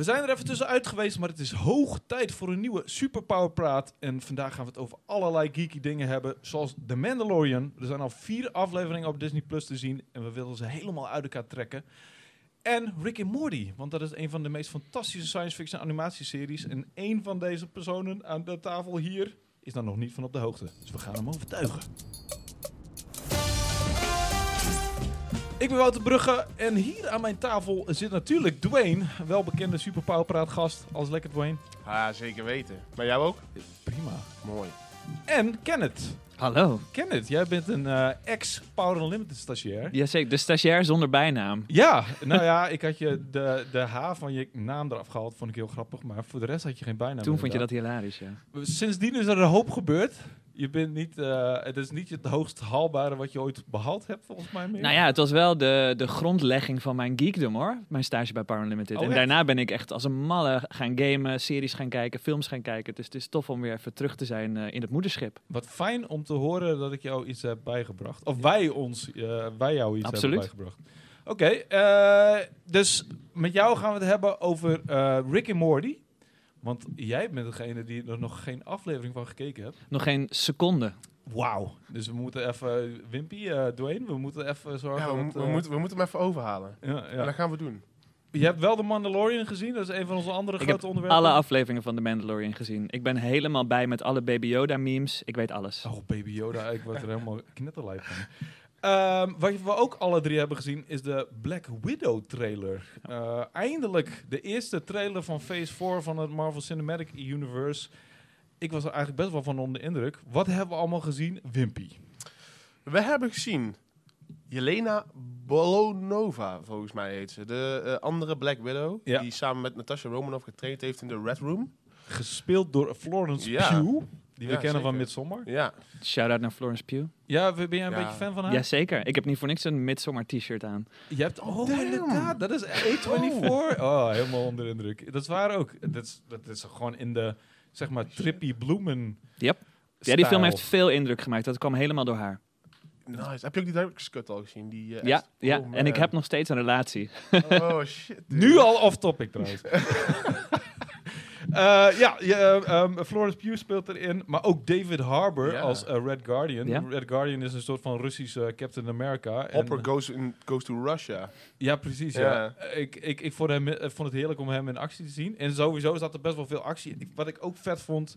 We zijn er even tussenuit geweest, maar het is hoog tijd voor een nieuwe Superpower Praat. En vandaag gaan we het over allerlei geeky dingen hebben, zoals The Mandalorian. Er zijn al vier afleveringen op Disney Plus te zien en we willen ze helemaal uit elkaar trekken. En Rick and Morty, want dat is een van de meest fantastische science fiction animatieseries. En één van deze personen aan de tafel hier is daar nog niet van op de hoogte. Dus we gaan hem overtuigen. Ik ben Wouter Brugge en hier aan mijn tafel zit natuurlijk Dwayne, welbekende Superpower gast. Alles lekker Dwayne? Ah, zeker weten. Maar jou ook? Prima. Mooi. En Kenneth. Hallo. Kenneth, jij bent een uh, ex-Power Unlimited stagiair. Jazeker, de stagiair zonder bijnaam. Ja, nou ja, ik had je de, de H van je naam eraf gehaald, vond ik heel grappig. Maar voor de rest had je geen bijnaam. Toen vond je dat hilarisch, ja. Sindsdien is er een hoop gebeurd je bent niet, uh, het is niet het hoogst haalbare wat je ooit behaald hebt, volgens mij. Meer. Nou ja, het was wel de, de grondlegging van mijn geekdom hoor. Mijn stage bij Power Limited. Oh, en daarna ben ik echt als een malle gaan gamen, series gaan kijken, films gaan kijken. Dus het is tof om weer even terug te zijn uh, in het moederschip. Wat fijn om te horen dat ik jou iets heb bijgebracht. Of wij ons, uh, wij jou iets Absoluut. hebben bijgebracht. Oké, okay, dus met jou gaan we het hebben over Rick en Morty. Want jij bent degene die er nog geen aflevering van gekeken hebt. Nog geen seconde. Wauw. Dus we moeten even, Wimpy, uh, Dwayne, we moeten even zorgen. Ja, we, dat, we, uh, moeten, we moeten hem even overhalen. Ja, ja. En dat gaan we doen. Je hebt wel de Mandalorian gezien, dat is een van onze andere ik grote heb onderwerpen. alle afleveringen van de Mandalorian gezien. Ik ben helemaal bij met alle Baby Yoda memes. Ik weet alles. Oh, Baby Yoda, ik word er helemaal knetterlijf van. Um, wat we ook alle drie hebben gezien is de Black Widow trailer. Uh, eindelijk de eerste trailer van Phase 4 van het Marvel Cinematic Universe. Ik was er eigenlijk best wel van onder de indruk. Wat hebben we allemaal gezien, Wimpy? We hebben gezien Jelena Bolonova, volgens mij heet ze. De uh, andere Black Widow, ja. die samen met Natasha Romanoff getraind heeft in de Red Room. Gespeeld door Florence ja. Pugh. Die we kennen van Midsommar. Ja. Shout-out naar Florence Pugh. Ja, ben jij een beetje fan van haar? Jazeker. Ik heb niet voor niks een Midsommar t-shirt aan. Je hebt... Oh, Damn. inderdaad. Dat is A24. Oh. helemaal onder indruk. Dat is waar ook. Dat is, dat is gewoon in de, zeg maar, trippy bloemen Yep. Ja, die film heeft veel indruk gemaakt. Dat kwam helemaal door haar. Nice. Heb je ook die Director's Cut al gezien? Die, uh, ja, ja. Oh, en ik heb nog steeds een relatie. Oh, shit. nu al off-topic trouwens. Uh, ja, je, um, Florence Pugh speelt erin, maar ook David Harbour yeah. als uh, Red Guardian. Red Guardian is een soort van Russische Captain America. Hopper en, goes, in, goes to Russia. Ja, precies. Ja. ja. Ik, ik, ik vond, hem, vond het heerlijk om hem in actie te zien. En sowieso zat er best wel veel actie. Ik, wat ik ook vet vond,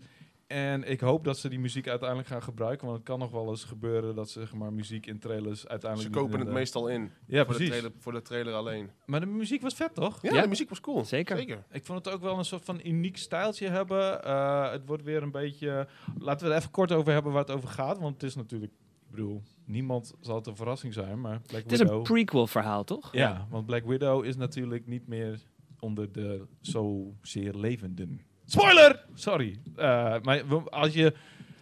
en ik hoop dat ze die muziek uiteindelijk gaan gebruiken. Want het kan nog wel eens gebeuren dat ze zeg maar, muziek in trailers uiteindelijk. Ze kopen het meestal in. Ja, voor precies. De trailer, voor de trailer alleen. Maar de muziek was vet, toch? Ja, ja. de muziek was cool. Zeker. Zeker. Ik vond het ook wel een soort van uniek stijltje hebben. Uh, het wordt weer een beetje. Laten we er even kort over hebben waar het over gaat. Want het is natuurlijk. Ik bedoel, niemand zal het een verrassing zijn. Maar Black het is een prequel-verhaal, toch? Ja, ja, want Black Widow is natuurlijk niet meer onder de zozeer levenden. Spoiler! Sorry. Uh, maar als je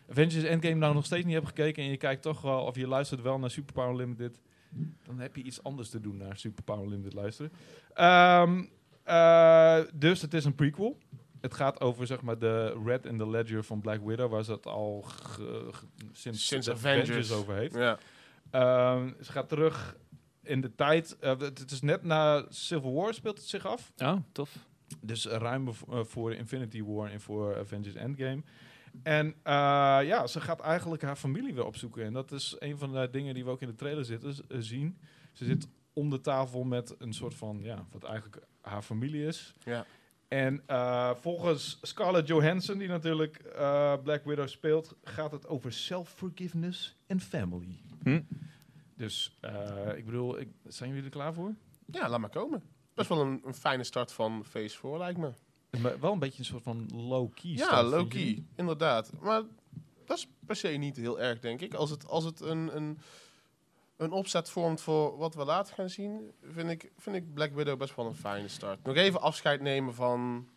Avengers Endgame nou nog steeds niet hebt gekeken en je kijkt toch wel, of je luistert wel naar Superpower Limited, dan heb je iets anders te doen naar Superpower Limited luisteren. Um, uh, dus het is een prequel. Het gaat over zeg maar de Red in the Ledger van Black Widow, waar ze het al sinds, sinds Avengers. Avengers. over heeft. Ja. Um, ze gaat terug in de tijd. Uh, het is net na Civil War speelt het zich af. Oh, tof. Dus ruim uh, voor Infinity War en voor Avengers Endgame. En uh, ja, ze gaat eigenlijk haar familie weer opzoeken. En dat is een van de dingen die we ook in de trailer zitten, zien. Ze zit om de tafel met een soort van, ja, wat eigenlijk haar familie is. Ja. En uh, volgens Scarlett Johansson, die natuurlijk Black Widow speelt, gaat het over self-forgiveness en family. Hm? Dus ik bedoel, ik, zijn jullie er klaar voor? Ja, laat maar komen. Best wel een, een fijne start van Phase 4, lijkt me. Maar wel een beetje een soort van low-key. Ja, low-key, inderdaad. Maar dat is per se niet heel erg, denk ik. Als het, als het een, een, een opzet vormt voor wat we later gaan zien, vind ik, vind ik Black Widow best wel een fijne start. Nog even afscheid nemen van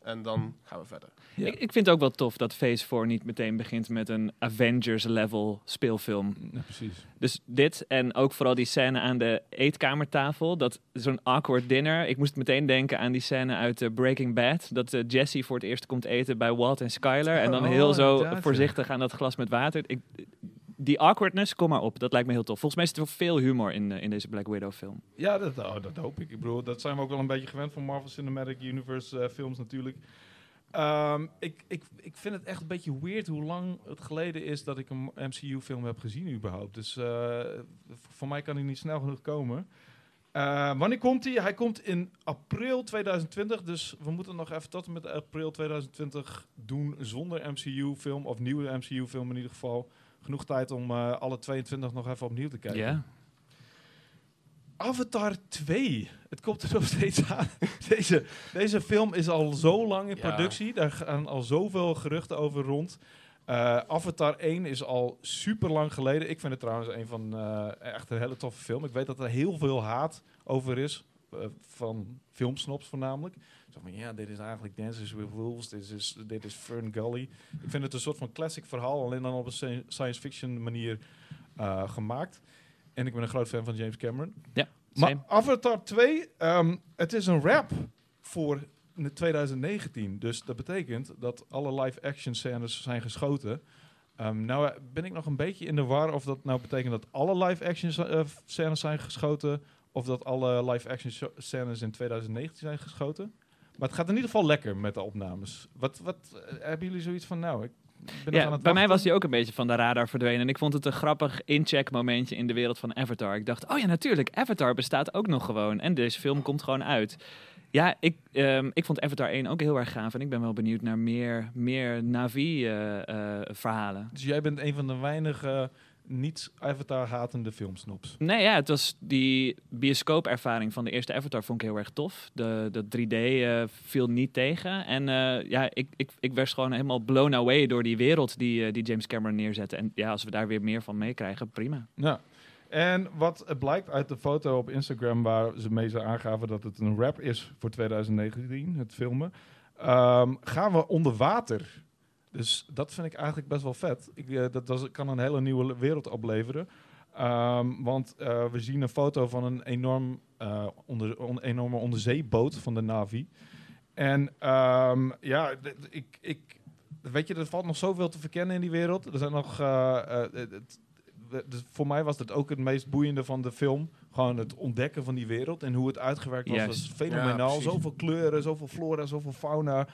En dan gaan we verder. Ik, ik vind het ook wel tof dat Phase 4 niet meteen begint met een Avengers-level speelfilm. Ja, precies. Dus dit en ook vooral die scène aan de eetkamertafel. Dat zo'n awkward dinner. Ik moest meteen denken aan die scène uit uh, Breaking Bad. Dat uh, Jesse voor het eerst komt eten bij Walt en Skyler. En dan Oh, heel zo voorzichtig aan dat glas met water. Ik, die awkwardness, kom maar op. Dat lijkt me heel tof. Volgens mij zit er veel humor in, eh, in deze Black Widow film. Ja, dat, oh, dat hoop ik. Ik bedoel, dat zijn we ook wel een beetje gewend van Marvel Cinematic Universe eh, films natuurlijk. Ehm, ik, ik, ik vind het echt een beetje weird hoe lang het geleden is dat ik een MCU-film heb gezien überhaupt. Dus eh, voor mij kan hij niet snel genoeg komen. Uh, wanneer komt hij? Hij komt in april 2020. Dus we moeten nog even tot en met april 2020 doen zonder MCU-film. Of nieuwe MCU-film in ieder geval. Genoeg tijd om uh, alle 22 nog even opnieuw te kijken. Ja. Avatar 2. Het komt er nog steeds aan. deze, deze film is al zo lang in productie. Ja. Daar gaan al zoveel geruchten over rond. Uh, Avatar 1 is al super lang geleden. Ik vind het trouwens een van uh, echt een hele toffe film. Ik weet dat er heel veel haat over is. Uh, van filmsnops voornamelijk. Zo van ja, dit is eigenlijk Dances with Wolves. Dit is, dit is Fern Gully. Ik vind het een soort van classic verhaal. Alleen dan op een science fiction manier gemaakt. En ik ben een groot fan van James Cameron. Ja, maar Avatar 2, um, het is een rap voor 2019. Dus dat betekent dat alle live-action scènes zijn geschoten. Um, nou ben ik nog een beetje in de war of dat nou betekent dat alle live-action uh, scènes zijn geschoten... of dat alle live-action scènes in 2019 zijn geschoten. Maar het gaat in ieder geval lekker met de opnames. Wat, wat uh, hebben jullie zoiets van, nou, ik ja, bij mij was hij ook een beetje van de radar verdwenen. En ik vond het een grappig incheck momentje in de wereld van Avatar. Ik dacht, oh ja, natuurlijk, Avatar bestaat ook nog gewoon. En deze film komt gewoon uit. Ja, ik, um, ik vond Avatar 1 ook heel erg gaaf. En ik ben wel benieuwd naar meer, meer Navi-verhalen. Uh, uh, dus jij bent een van de weinige niet Avatar-hatende filmsnops. Nee, ja, het was die bioscoopervaring van de eerste Avatar vond ik heel erg tof. De, de 3D uh, viel niet tegen. En uh, ja, ik, ik, ik werd gewoon helemaal blown away door die wereld die, uh, die James Cameron neerzette. En ja, als we daar weer meer van meekrijgen, prima. Ja. En wat blijkt uit de foto op Instagram waar ze mee zo aangaven dat het een rap is voor 2019, het filmen, um, gaan we onder water. Dus dat vind ik eigenlijk best wel vet. Ik, uh, dat, dat, kan een hele nieuwe wereld opleveren. Um, want uh, we zien een foto van een enorm, uh, onder, on, enorme onderzeeboot van de Navi. En um, ja, ik, ik, weet je, er valt nog zoveel te verkennen in die wereld. Er zijn nog... Dus voor mij was dat ook het meest boeiende van de film. Gewoon het ontdekken van die wereld en hoe het uitgewerkt was. Yes. was fenomenaal. Ja, zoveel kleuren, zoveel flora, zoveel fauna.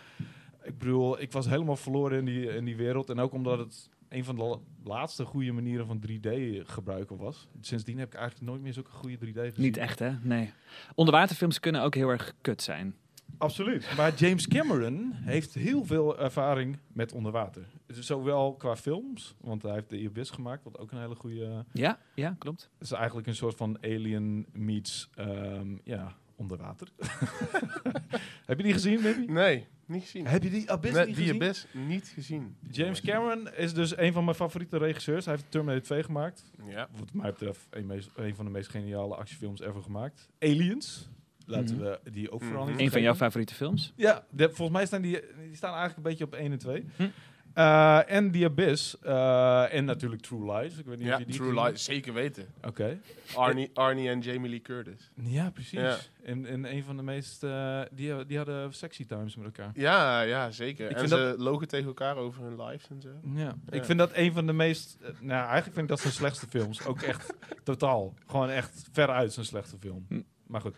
Ik bedoel, ik was helemaal verloren in die, in die wereld. En ook omdat het een van de laatste goede manieren van 3D gebruiken was. Sindsdien heb ik eigenlijk nooit meer zulke goede 3D gezien. Niet echt, hè? Nee. Onderwaterfilms kunnen ook heel erg kut zijn. Absoluut. Maar James Cameron heeft heel veel ervaring met onderwater. Zowel qua films, want hij heeft de Abyss gemaakt, wat ook een hele goede... Ja, ja, klopt. Het is eigenlijk een soort van Alien meets, um, ja, onder water. Heb je die gezien, baby? Nee, niet gezien. Heb je die Abyss nee, niet die gezien? Abyss niet gezien. James Cameron is dus een van mijn favoriete regisseurs. Hij heeft Terminator 2 gemaakt. Ja. Wat mij betreft een, meest, een van de meest geniale actiefilms ever gemaakt. Aliens. Laten Mhm. we die ook vooral Mhm. niet Een van jouw favoriete films? Ja, de- volgens mij staan die, die staan eigenlijk een beetje op 1 en 2. Hm. Uh, en The Abyss. uh, en natuurlijk True Lies. Ik weet niet Ja, of je die True Lies, zeker weten. Oké. Arnie, Arnie en Jamie Lee Curtis. Ja, precies. Ja. En, en een van de meest... uh, die, die hadden sexy times met elkaar. Ja, ja, zeker. Ik en ze logen tegen elkaar over hun lives en zo. Ja. Ik Ja. vind dat een van de meest... eh, nou, eigenlijk vind ik dat zijn slechtste films. Ook echt totaal. Gewoon echt veruit zijn slechtste film. Hm. Maar goed.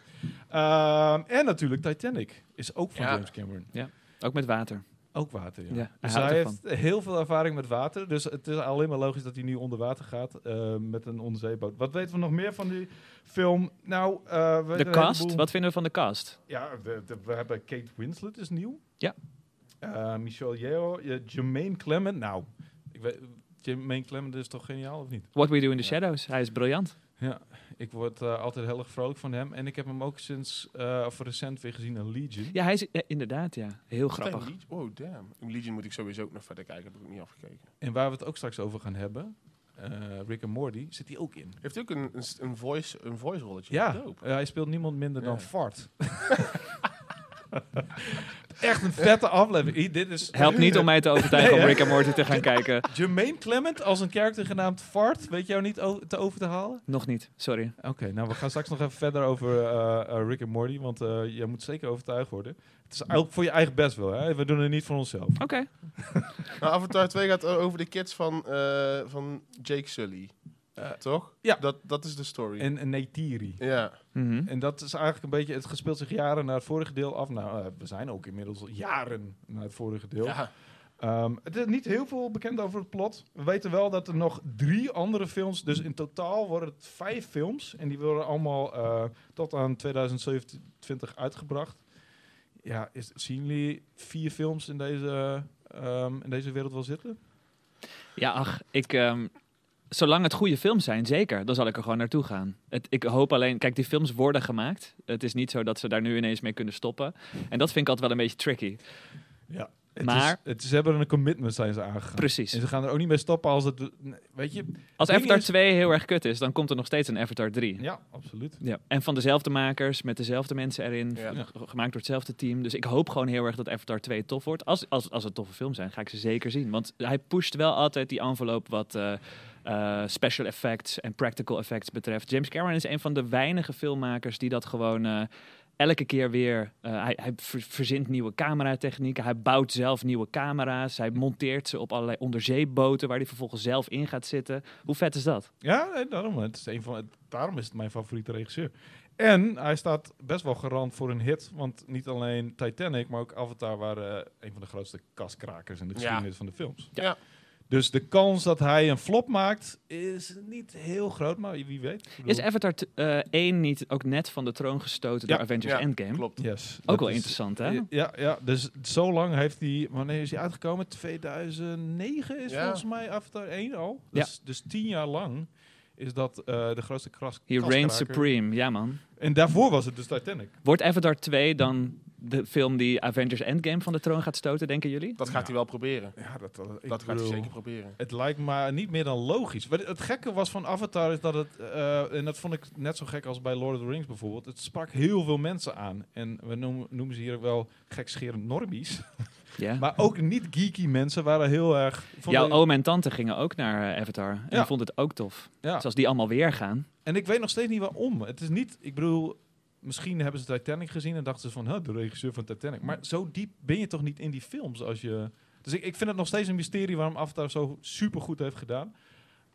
Ehm, en natuurlijk Titanic. Is ook van Ja. James Cameron. Ook met water. Ook water, ja. Ja, hij dus hij heeft heel veel ervaring met water. Dus het is alleen maar logisch dat hij nu onder water gaat eh, met een onderzeeboot. Wat weten we nog meer van die film? Nou, eh, we De cast, wat vinden we van de cast? Ja, we, de- we hebben Kate Winslet is nieuw. Ja. Eh, Michelle Yeoh, Jermaine Clement. Nou, ik weet, Jermaine Clement is toch geniaal of niet? What We Do in the Ja. Shadows. Hij is briljant. Ja, ik word eh, altijd heel erg vrolijk van hem. En ik heb hem ook sinds, eh, of recent weer gezien in Legion. Ja, hij is ja, inderdaad, ja. Heel grappig. Legion? Oh, damn. Legion moet ik sowieso ook nog verder kijken. Heb ik ook niet afgekeken. En waar we het ook straks over gaan hebben, eh, Rick en Morty, zit hij ook in. Heeft hij ook een, een, een voice, een voice rolletje? Ja, eh, hij speelt niemand minder dan. Fart. echt een vette aflevering. Dit is Helpt niet om mij te overtuigen Nee, om? Rick en Morty te gaan kijken. Jermaine Clement als een karakter genaamd Fart. Weet jou niet te over te halen? Nog niet, sorry. Oké, nou we gaan straks nog even verder over eh, eh, Rick en Morty, want eh jij moet zeker overtuigd worden. Het is eigenlijk voor je eigen best wel, hè? We doen het niet voor onszelf. Oké. Nou, Avatar 2 gaat over de kids van, eh, van Jake Sully. Eh, Toch? ja. Dat, dat is de story. En en Neytiri. Ja. Mhm. En dat is eigenlijk een beetje, het gespeeld zich jaren naar het vorige deel af. Nou, eh, we zijn ook inmiddels al jaren naar het vorige deel. ja. Ehm, het is niet heel veel bekend over het plot. We weten wel dat er nog drie andere films, dus in totaal worden het vijf films. En die worden allemaal eh, tot aan 2027 uitgebracht. Ja, is, zien jullie vier films in deze, ehm, in deze wereld wel zitten? Ja, ach, ik... ehm, zolang het goede films zijn, zeker, dan zal ik er gewoon naartoe gaan. Het, ik hoop alleen... Kijk, die films worden gemaakt. Het is niet zo dat ze daar nu ineens mee kunnen stoppen. En dat vind ik altijd wel een beetje tricky. Ja. Het Maar- is, het, ze hebben een commitment zijn ze aangegaan. Precies. En ze gaan er ook niet mee stoppen als het... Weet je? Als Avatar is- 2 heel erg kut is, dan komt er nog steeds een Avatar 3. Ja, absoluut. Ja. En van dezelfde makers, met dezelfde mensen erin, Ja. gemaakt door hetzelfde team. Dus ik hoop gewoon heel erg dat Avatar 2 tof wordt. Als, als, als het toffe film zijn, ga ik ze zeker zien. Want hij pusht wel altijd die envelop wat eh, eh, special effects en practical effects betreft. James Cameron is een van de weinige filmmakers die dat gewoon... eh, Elke keer weer, eh, hij, hij ver- verzint nieuwe cameratechnieken, hij bouwt zelf nieuwe camera's, hij monteert ze op allerlei onderzeeboten waar hij vervolgens zelf in gaat zitten. Hoe vet is dat? Ja, nee, daarom, het is een van, daarom is het mijn favoriete regisseur. En hij staat best wel garant voor een hit. Want niet alleen Titanic, maar ook Avatar waren een van de grootste kaskrakers in de Ja. geschiedenis van de films. Ja. Dus de kans dat hij een flop maakt is niet heel groot, maar wie weet. Is Avatar t- eh 1 niet ook net van de troon Ja, gestoten door Avengers ja, Endgame? Klopt. Yes, Ook wel is- interessant, hè? Ja, ja, dus zo lang heeft hij... Wanneer is hij uitgekomen? 2009 is Ja. volgens mij Avatar 1 al. Dus, dus tien jaar lang is dat eh, de grootste kras He kaskraker. reigns supreme, ja man. En daarvoor was het dus Titanic. Wordt Avatar 2 dan de film die Avengers Endgame van de troon gaat stoten, denken jullie? Dat gaat hij wel proberen. Ja, dat, dat, gaat hij zeker proberen. Het lijkt me niet meer dan logisch. Wat Het gekke was van Avatar is dat het, eh, en dat vond ik net zo gek als bij Lord of the Rings bijvoorbeeld, het sprak heel veel mensen aan. En we noemen, noemen ze hier wel gekscherend normies. Ja. Maar ook niet geeky mensen waren heel erg... Jouw oom en tante gingen ook naar eh, Avatar en Ja. die vonden het ook tof. ja. Dus als die allemaal weer gaan. En ik weet nog steeds niet waarom. Het is niet, ik bedoel, misschien hebben ze Titanic gezien en dachten ze van, huh, de regisseur van Titanic. Maar zo diep ben je toch niet in die films als je... Dus ik, ik vind het nog steeds een mysterie waarom Avatar zo super goed heeft gedaan.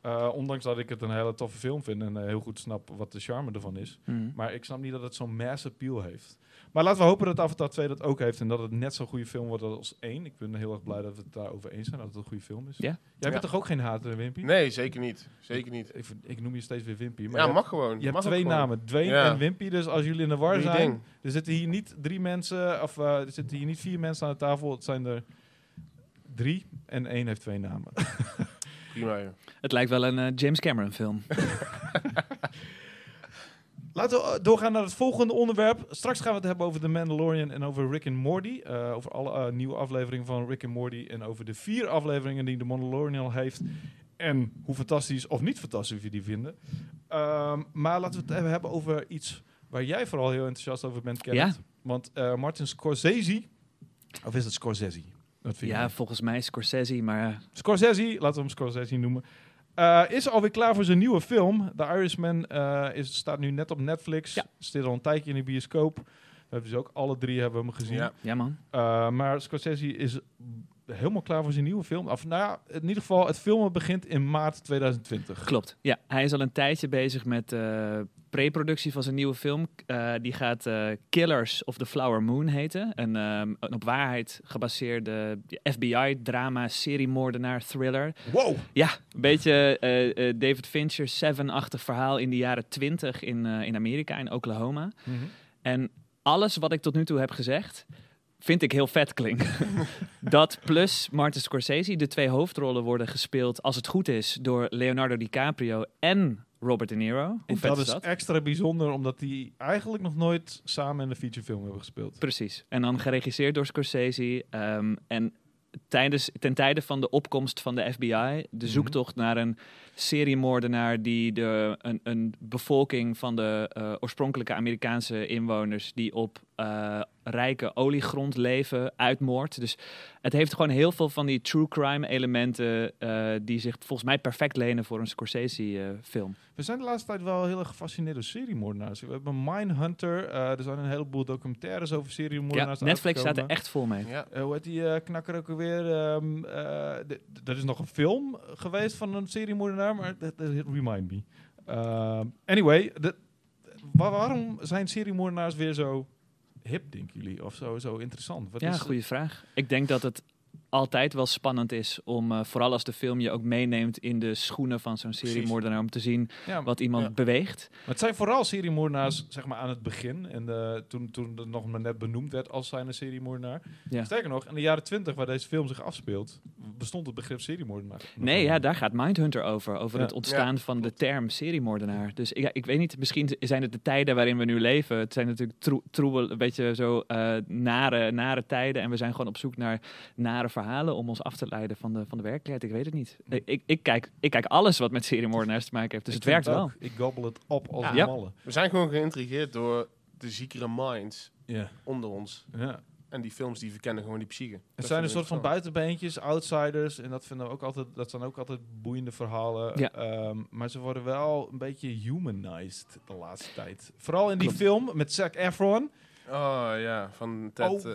Eh, ondanks dat ik het een hele toffe film vind en eh, heel goed snap wat de charme ervan is. Hm. Maar ik snap niet dat het zo'n mass appeal heeft. Maar laten we hopen dat Avatar 2 dat ook heeft en dat het net zo'n goede film wordt als 1. Ik ben heel erg blij dat we het daarover eens zijn, dat het een goede film is. Ja. Jij bent Ja. toch ook geen hater, Wimpy? Nee, zeker niet. Zeker niet. Ik, ik noem je steeds weer Wimpy. Maar Ja, je mag gewoon. je hebt Mag twee gewoon. namen, Dwayne Ja. en Wimpy. Dus als jullie in de war Doe zijn, ding. er zitten hier niet drie mensen, of eh, er zitten hier niet vier mensen aan de tafel. Het zijn er drie en één heeft twee namen. Prima. Het lijkt wel een eh, James Cameron film. Laten we eh, doorgaan naar het volgende onderwerp. Straks gaan we het hebben over The Mandalorian en over Rick and Morty. Eh, over alle eh, nieuwe afleveringen van Rick and Morty en over de vier afleveringen die The Mandalorian al heeft. En hoe fantastisch of niet fantastisch we die vinden. Ehm, maar laten we het even hebben over iets waar jij vooral heel enthousiast over bent, Kenneth. Ja. Want Martin Scorsese, of is het Scorsese? Dat vind Ja, volgens mij Scorsese, maar Scorsese, laten we hem Scorsese noemen. Eh, is alweer klaar voor zijn nieuwe film. The Irishman eh, is, staat nu net op Netflix. Ja. Zit al een tijdje in de bioscoop. We hebben ze ook alle drie hebben we hem gezien. Ja. ja man. Eh, maar Scorsese is helemaal klaar voor zijn nieuwe film. Of nou ja, in ieder geval, het filmen begint in maart 2020. Klopt. Ja, hij is al een tijdje bezig met eh pre-productie van zijn nieuwe film. Eh, die gaat eh, Killers of the Flower Moon heten. Een, ehm, een op waarheid gebaseerde FBI-drama, seriemoordenaar, thriller. Wow! Ja, een beetje eh, David Fincher, Seven-achtig verhaal in de jaren 20 in, in Amerika, in Oklahoma. En alles wat ik tot nu toe heb gezegd, vind ik heel vet klinken. dat plus Martin Scorsese, de twee hoofdrollen worden gespeeld, als het goed is, door Leonardo DiCaprio en Robert De Niro. Hoe En vet dat is dat? extra bijzonder, omdat die eigenlijk nog nooit samen in een featurefilm hebben gespeeld. Precies. En dan geregisseerd door Scorsese. ehm, en tijdens, ten tijde van de opkomst van de FBI, de zoektocht naar een seriemoordenaar die de, een, een bevolking van de eh, oorspronkelijke Amerikaanse inwoners die op eh, rijke oliegrond leven uitmoordt. Dus het heeft gewoon heel veel van die true crime elementen eh, die zich volgens mij perfect lenen voor een Scorsese-film. We zijn de laatste tijd wel heel erg gefascineerd door seriemoordenaars. We hebben Mindhunter. eh er zijn een heleboel documentaires over ja, seriemoordenaars Netflix staat er echt vol mee. Ja. Eh, hoe heet die eh, knakker ook alweer? Ehm, eh, d- d- er is nog een film geweest van een seriemoordenaar, maar dat remind me. Ehm, anyway, de- wa- waarom zijn seriemoordenaars weer zo hip, denken jullie? Of zo, zo interessant? Wat Ja, is- goede vraag. Ik denk dat het altijd wel spannend is om, eh, vooral als de film je ook meeneemt in de schoenen van zo'n seriemoordenaar, om te zien Ja, wat iemand Ja. beweegt. Maar het zijn vooral seriemoordenaars zeg maar, aan het begin. En eh, toen, toen het nog maar net benoemd werd als zijn een seriemoordenaar. Ja. Sterker nog, in de jaren twintig, waar deze film zich afspeelt, bestond het begrip seriemoordenaar. Nee, ja, daar gaat Mindhunter over. Over Ja. het ontstaan Ja, van de term seriemoordenaar. Dus ik, ja, ik weet niet, misschien zijn het de tijden waarin we nu leven. Het zijn natuurlijk troe- troebel, een beetje zo eh, nare, nare tijden. En we zijn gewoon op zoek naar nare verhalen om ons af te leiden van de, van de werkelijkheid. Ik weet het niet. Ik, ik, ik kijk, ik kijk alles wat met seriemoordenaars te maken heeft. Dus Ik het werkt wel. Ik gobbel het op als Ja. malle. We zijn gewoon geïntrigeerd door de ziekere minds Ja. onder ons. ja. En die films die verkennen gewoon die psyche. Het Dat zijn een soort van buitenbeentjes, outsiders. En dat, vinden we ook altijd, dat zijn ook altijd boeiende verhalen. Ja. Ehm, maar ze worden wel een beetje humanized de laatste tijd. Vooral in die Klopt. film met Zac Efron. Oh ja, van Ted...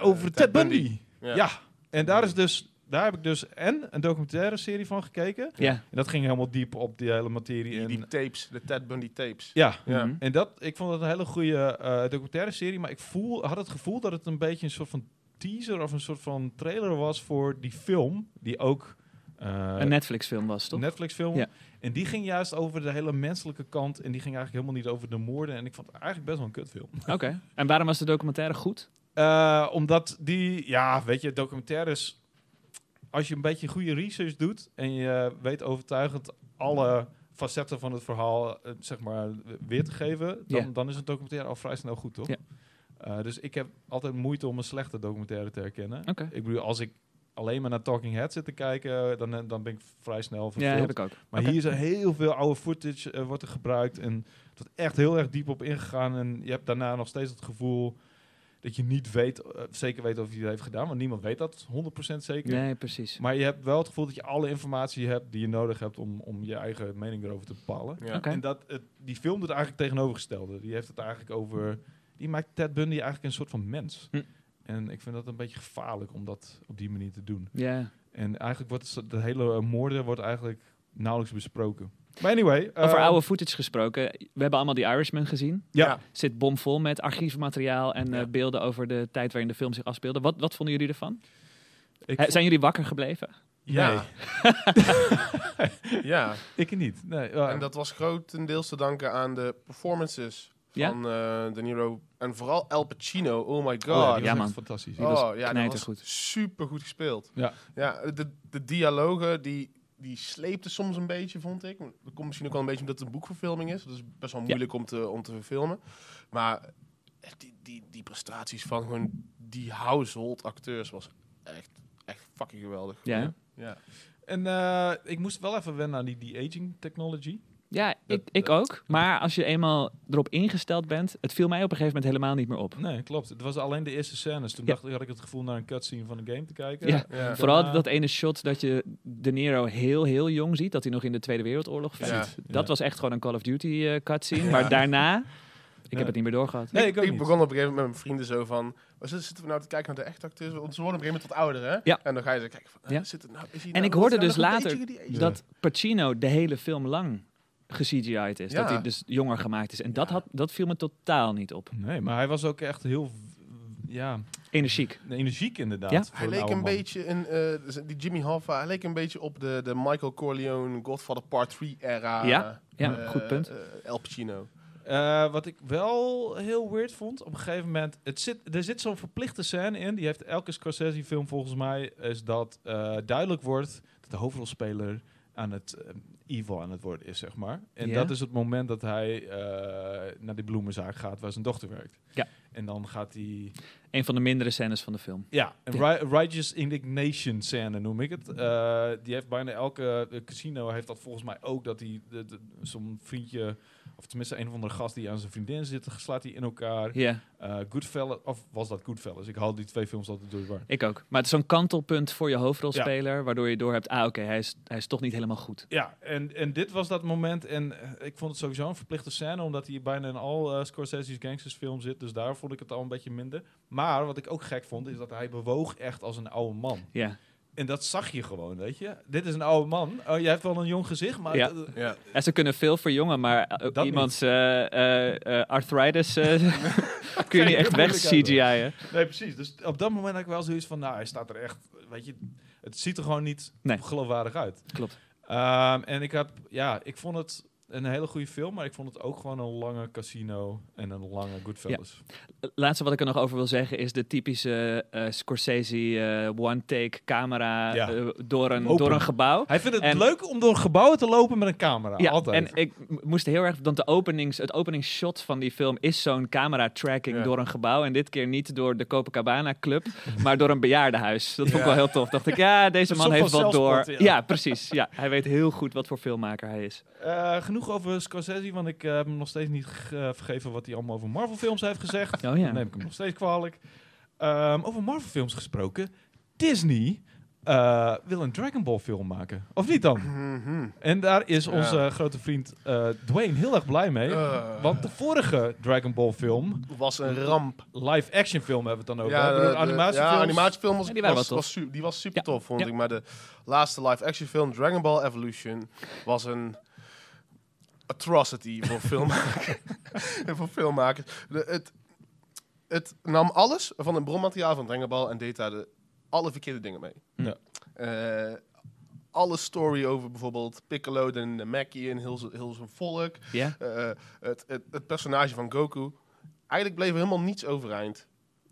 Over eh, Ted Bundy. Ja. Ja. En daar, is dus, daar heb ik dus en een documentaire serie van gekeken. Ja. En dat ging helemaal diep op die hele materie. Die, en, die tapes, de Ted Bundy tapes. ja, Ja. Mhm. en dat, ik vond het een hele goede eh, documentaire serie. Maar ik voel, had het gevoel dat het een beetje een soort van teaser of een soort van trailer was voor die film. Die ook eh, Een Netflix-film was, toch? Netflix film. Ja. En die ging juist over de hele menselijke kant. En die ging eigenlijk helemaal niet over de moorden. En ik vond het eigenlijk best wel een kutfilm. Oké. En waarom was de documentaire goed? Eh, omdat die, ja, weet je, documentaires. Als je een beetje goede research doet en je weet overtuigend alle facetten van het verhaal, eh, zeg maar, weer te geven, dan, Ja. dan is een documentaire al vrij snel goed, toch? Ja. Eh, dus ik heb altijd moeite om een slechte documentaire te herkennen. Ik bedoel, als ik alleen maar naar Talking Head zit te kijken, dan, dan ben ik vrij snel Ja, verveeld. heb ik ook. Maar hier is er heel veel oude footage wordt er gebruikt. En wordt echt heel erg diep op ingegaan. En je hebt daarna nog steeds het gevoel dat je niet weet, eh, zeker weet of hij het heeft gedaan. Want niemand weet dat 100% zeker. Nee, precies. Maar je hebt wel het gevoel dat je alle informatie hebt die je nodig hebt om, om je eigen mening erover te bepalen. Ja. Oké. En dat, het, die film doet eigenlijk tegenovergestelde. Die heeft het eigenlijk over... Die maakt Ted Bundy eigenlijk een soort van mens. Hm. En ik vind dat een beetje gevaarlijk om dat op die manier te doen. Ja. En eigenlijk wordt het, de hele eh, moorden wordt eigenlijk nauwelijks besproken. Maar anyway. Over eh, oude footage gesproken. We hebben allemaal die Irishman gezien. Ja. Zit bomvol met archiefmateriaal en eh, beelden over de tijd waarin de film zich afspeelde. Wat, wat vonden jullie ervan? Ik zijn jullie wakker gebleven? Ja. ja, ik niet. Nee, en dat was grotendeels te danken aan de performances Ja? van eh De Niro. En vooral Al Pacino, oh my god. Oh, ja, die ja, was man. echt fantastisch. Die was Oh, ja, dat was super goed gespeeld. Ja. Ja, de, de dialogen, die, die sleepte soms een beetje, vond ik. Dat komt misschien ook wel een beetje omdat het een boekverfilming is. Dat is best wel moeilijk om, te, om te verfilmen. Maar eh, die, die, die prestaties van gewoon die household acteurs was echt, echt fucking geweldig. Ja. Ja. En eh, ik moest wel even wennen aan die de-aging technology. Ja, Dat- ik, ik ook. Maar als je eenmaal erop ingesteld bent, het viel mij op een gegeven moment helemaal niet meer op. Nee, klopt. Het was alleen de eerste scènes. Toen Ja. dacht ik, had ik het gevoel naar een cutscene van een game te kijken. Ja. Ja. Vooral Daarna- dat ene shot dat je De Niro heel, heel jong ziet. Dat hij nog in de Tweede Wereldoorlog Ja. vecht. Dat Ja. was echt gewoon een Call of Duty eh, cutscene. Ja. Maar daarna, ik Ja. heb het niet meer doorgehad. Nee, ik, begon op een gegeven moment met mijn vrienden zo van... "Wat zitten zitten we nou te kijken naar de echte acteurs? Want ze worden op een gegeven moment wat ouder, hè? Ja. En dan ga je zo kijken van... Ja. zit het nou, is hij En nou- ik hoorde dus later. Dat Pacino de hele film lang ge-CGI'd is. Ja. Dat hij dus jonger gemaakt is. En dat, had, dat viel me totaal niet op. Nee, maar hij was ook echt heel... Ja, Energiek. energiek inderdaad. Ja. Hij leek een man. beetje in eh, die Jimmy Hoffa. Hij leek een beetje op de, de Michael Corleone Godfather Part 3 era. Ja, ja, eh, goed punt. eh, El Pacino. Eh, wat ik wel heel weird vond, op een gegeven moment... Het zit, er zit zo'n verplichte scène in, die heeft elke Scorsese-film volgens mij... is dat eh, duidelijk wordt dat de hoofdrolspeler aan het eh, evil aan het worden is, zeg maar. En Ja. dat is het moment dat hij eh, naar die bloemenzaak gaat waar zijn dochter werkt. Ja. En dan gaat hij... Een van de mindere scènes van de film. Ja, een ri- Righteous Indignation scène noem ik het. Eh, die heeft bijna elke eh, casino heeft dat volgens mij ook. Dat hij zo'n vriendje, of tenminste een of andere gast die aan zijn vriendin zit, slaat hij in elkaar. Ja, Goodfellas, of was dat Goodfellas? Ik haal die twee films altijd door ik ook. Maar het is zo'n kantelpunt voor je hoofdrolspeler, waardoor je door hebt, ah oké, hij, is, hij is toch niet helemaal goed. Ja, en, en dit was dat moment. En eh, ik vond het sowieso een verplichte scène, omdat hij bijna in al eh, Scorsese's gangstersfilms zit. Dus daar vond ik het al een beetje minder. Maar wat ik ook gek vond, is dat hij bewoog echt als een oude man. Ja. En dat zag je gewoon, weet je. Dit is een oude man. Oh, jij hebt wel een jong gezicht, maar... Ja. eh, Ja. En ze kunnen veel verjongen, maar eh, Dat iemands eh, eh, eh, arthritis eh, kun je niet echt weg CGI'en. Nee, precies. Dus op dat moment had ik wel zoiets van, nou, hij staat er echt, weet je, het ziet er gewoon niet Nee. geloofwaardig uit. Klopt. Ehm, en ik heb, ja, ik vond het een hele goede film, maar ik vond het ook gewoon een lange casino en een lange Goodfellas. Laatste wat ik er nog over wil zeggen is de typische eh, Scorsese eh, one-take camera Ja. eh, door, een, Open. door een gebouw. Hij vindt het En- leuk om door gebouwen te lopen met een camera, Ja, altijd. en ik moest heel erg, want de openings, het openingsshot van die film is zo'n camera tracking Ja. door een gebouw. En dit keer niet door de Copacabana Club, maar door een bejaardenhuis. Dat vond ik wel heel tof. Dacht ik, ja, deze man heeft wel door. ja. precies. Ja, hij weet heel goed wat voor filmmaker hij is. Eh, genoeg over Scorsese, want ik eh, heb hem nog steeds niet ge- vergeven wat hij allemaal over Marvel films heeft gezegd. Oh ja. Dan neem ik hem nog steeds kwalijk. Ehm, over Marvel films gesproken. Disney eh, wil een Dragon Ball film maken. Of niet dan? Mhm. En daar is Ja. onze grote vriend eh, Dwayne heel erg blij mee. Eh. Want de vorige Dragon Ball film, was een ramp. live action film hebben we het dan over. Ja, de, bedoel, de- animatiefilms. ja, animatiefilm was, Ja, die was, wel was die was super Ja. tof, vond Ja. ik. Maar de laatste live-action film, Dragon Ball Evolution, was een atrocity voor filmmakers. voor filmmakers. De, het, het nam alles van het bronmateriaal van Dragon Ball en deed daar de, alle verkeerde dingen mee. Ja. Eh, alle story over bijvoorbeeld Piccolo en de Mackie en heel, heel zijn volk. Ja? Eh, het, het, het personage van Goku. Eigenlijk bleef er helemaal niets overeind.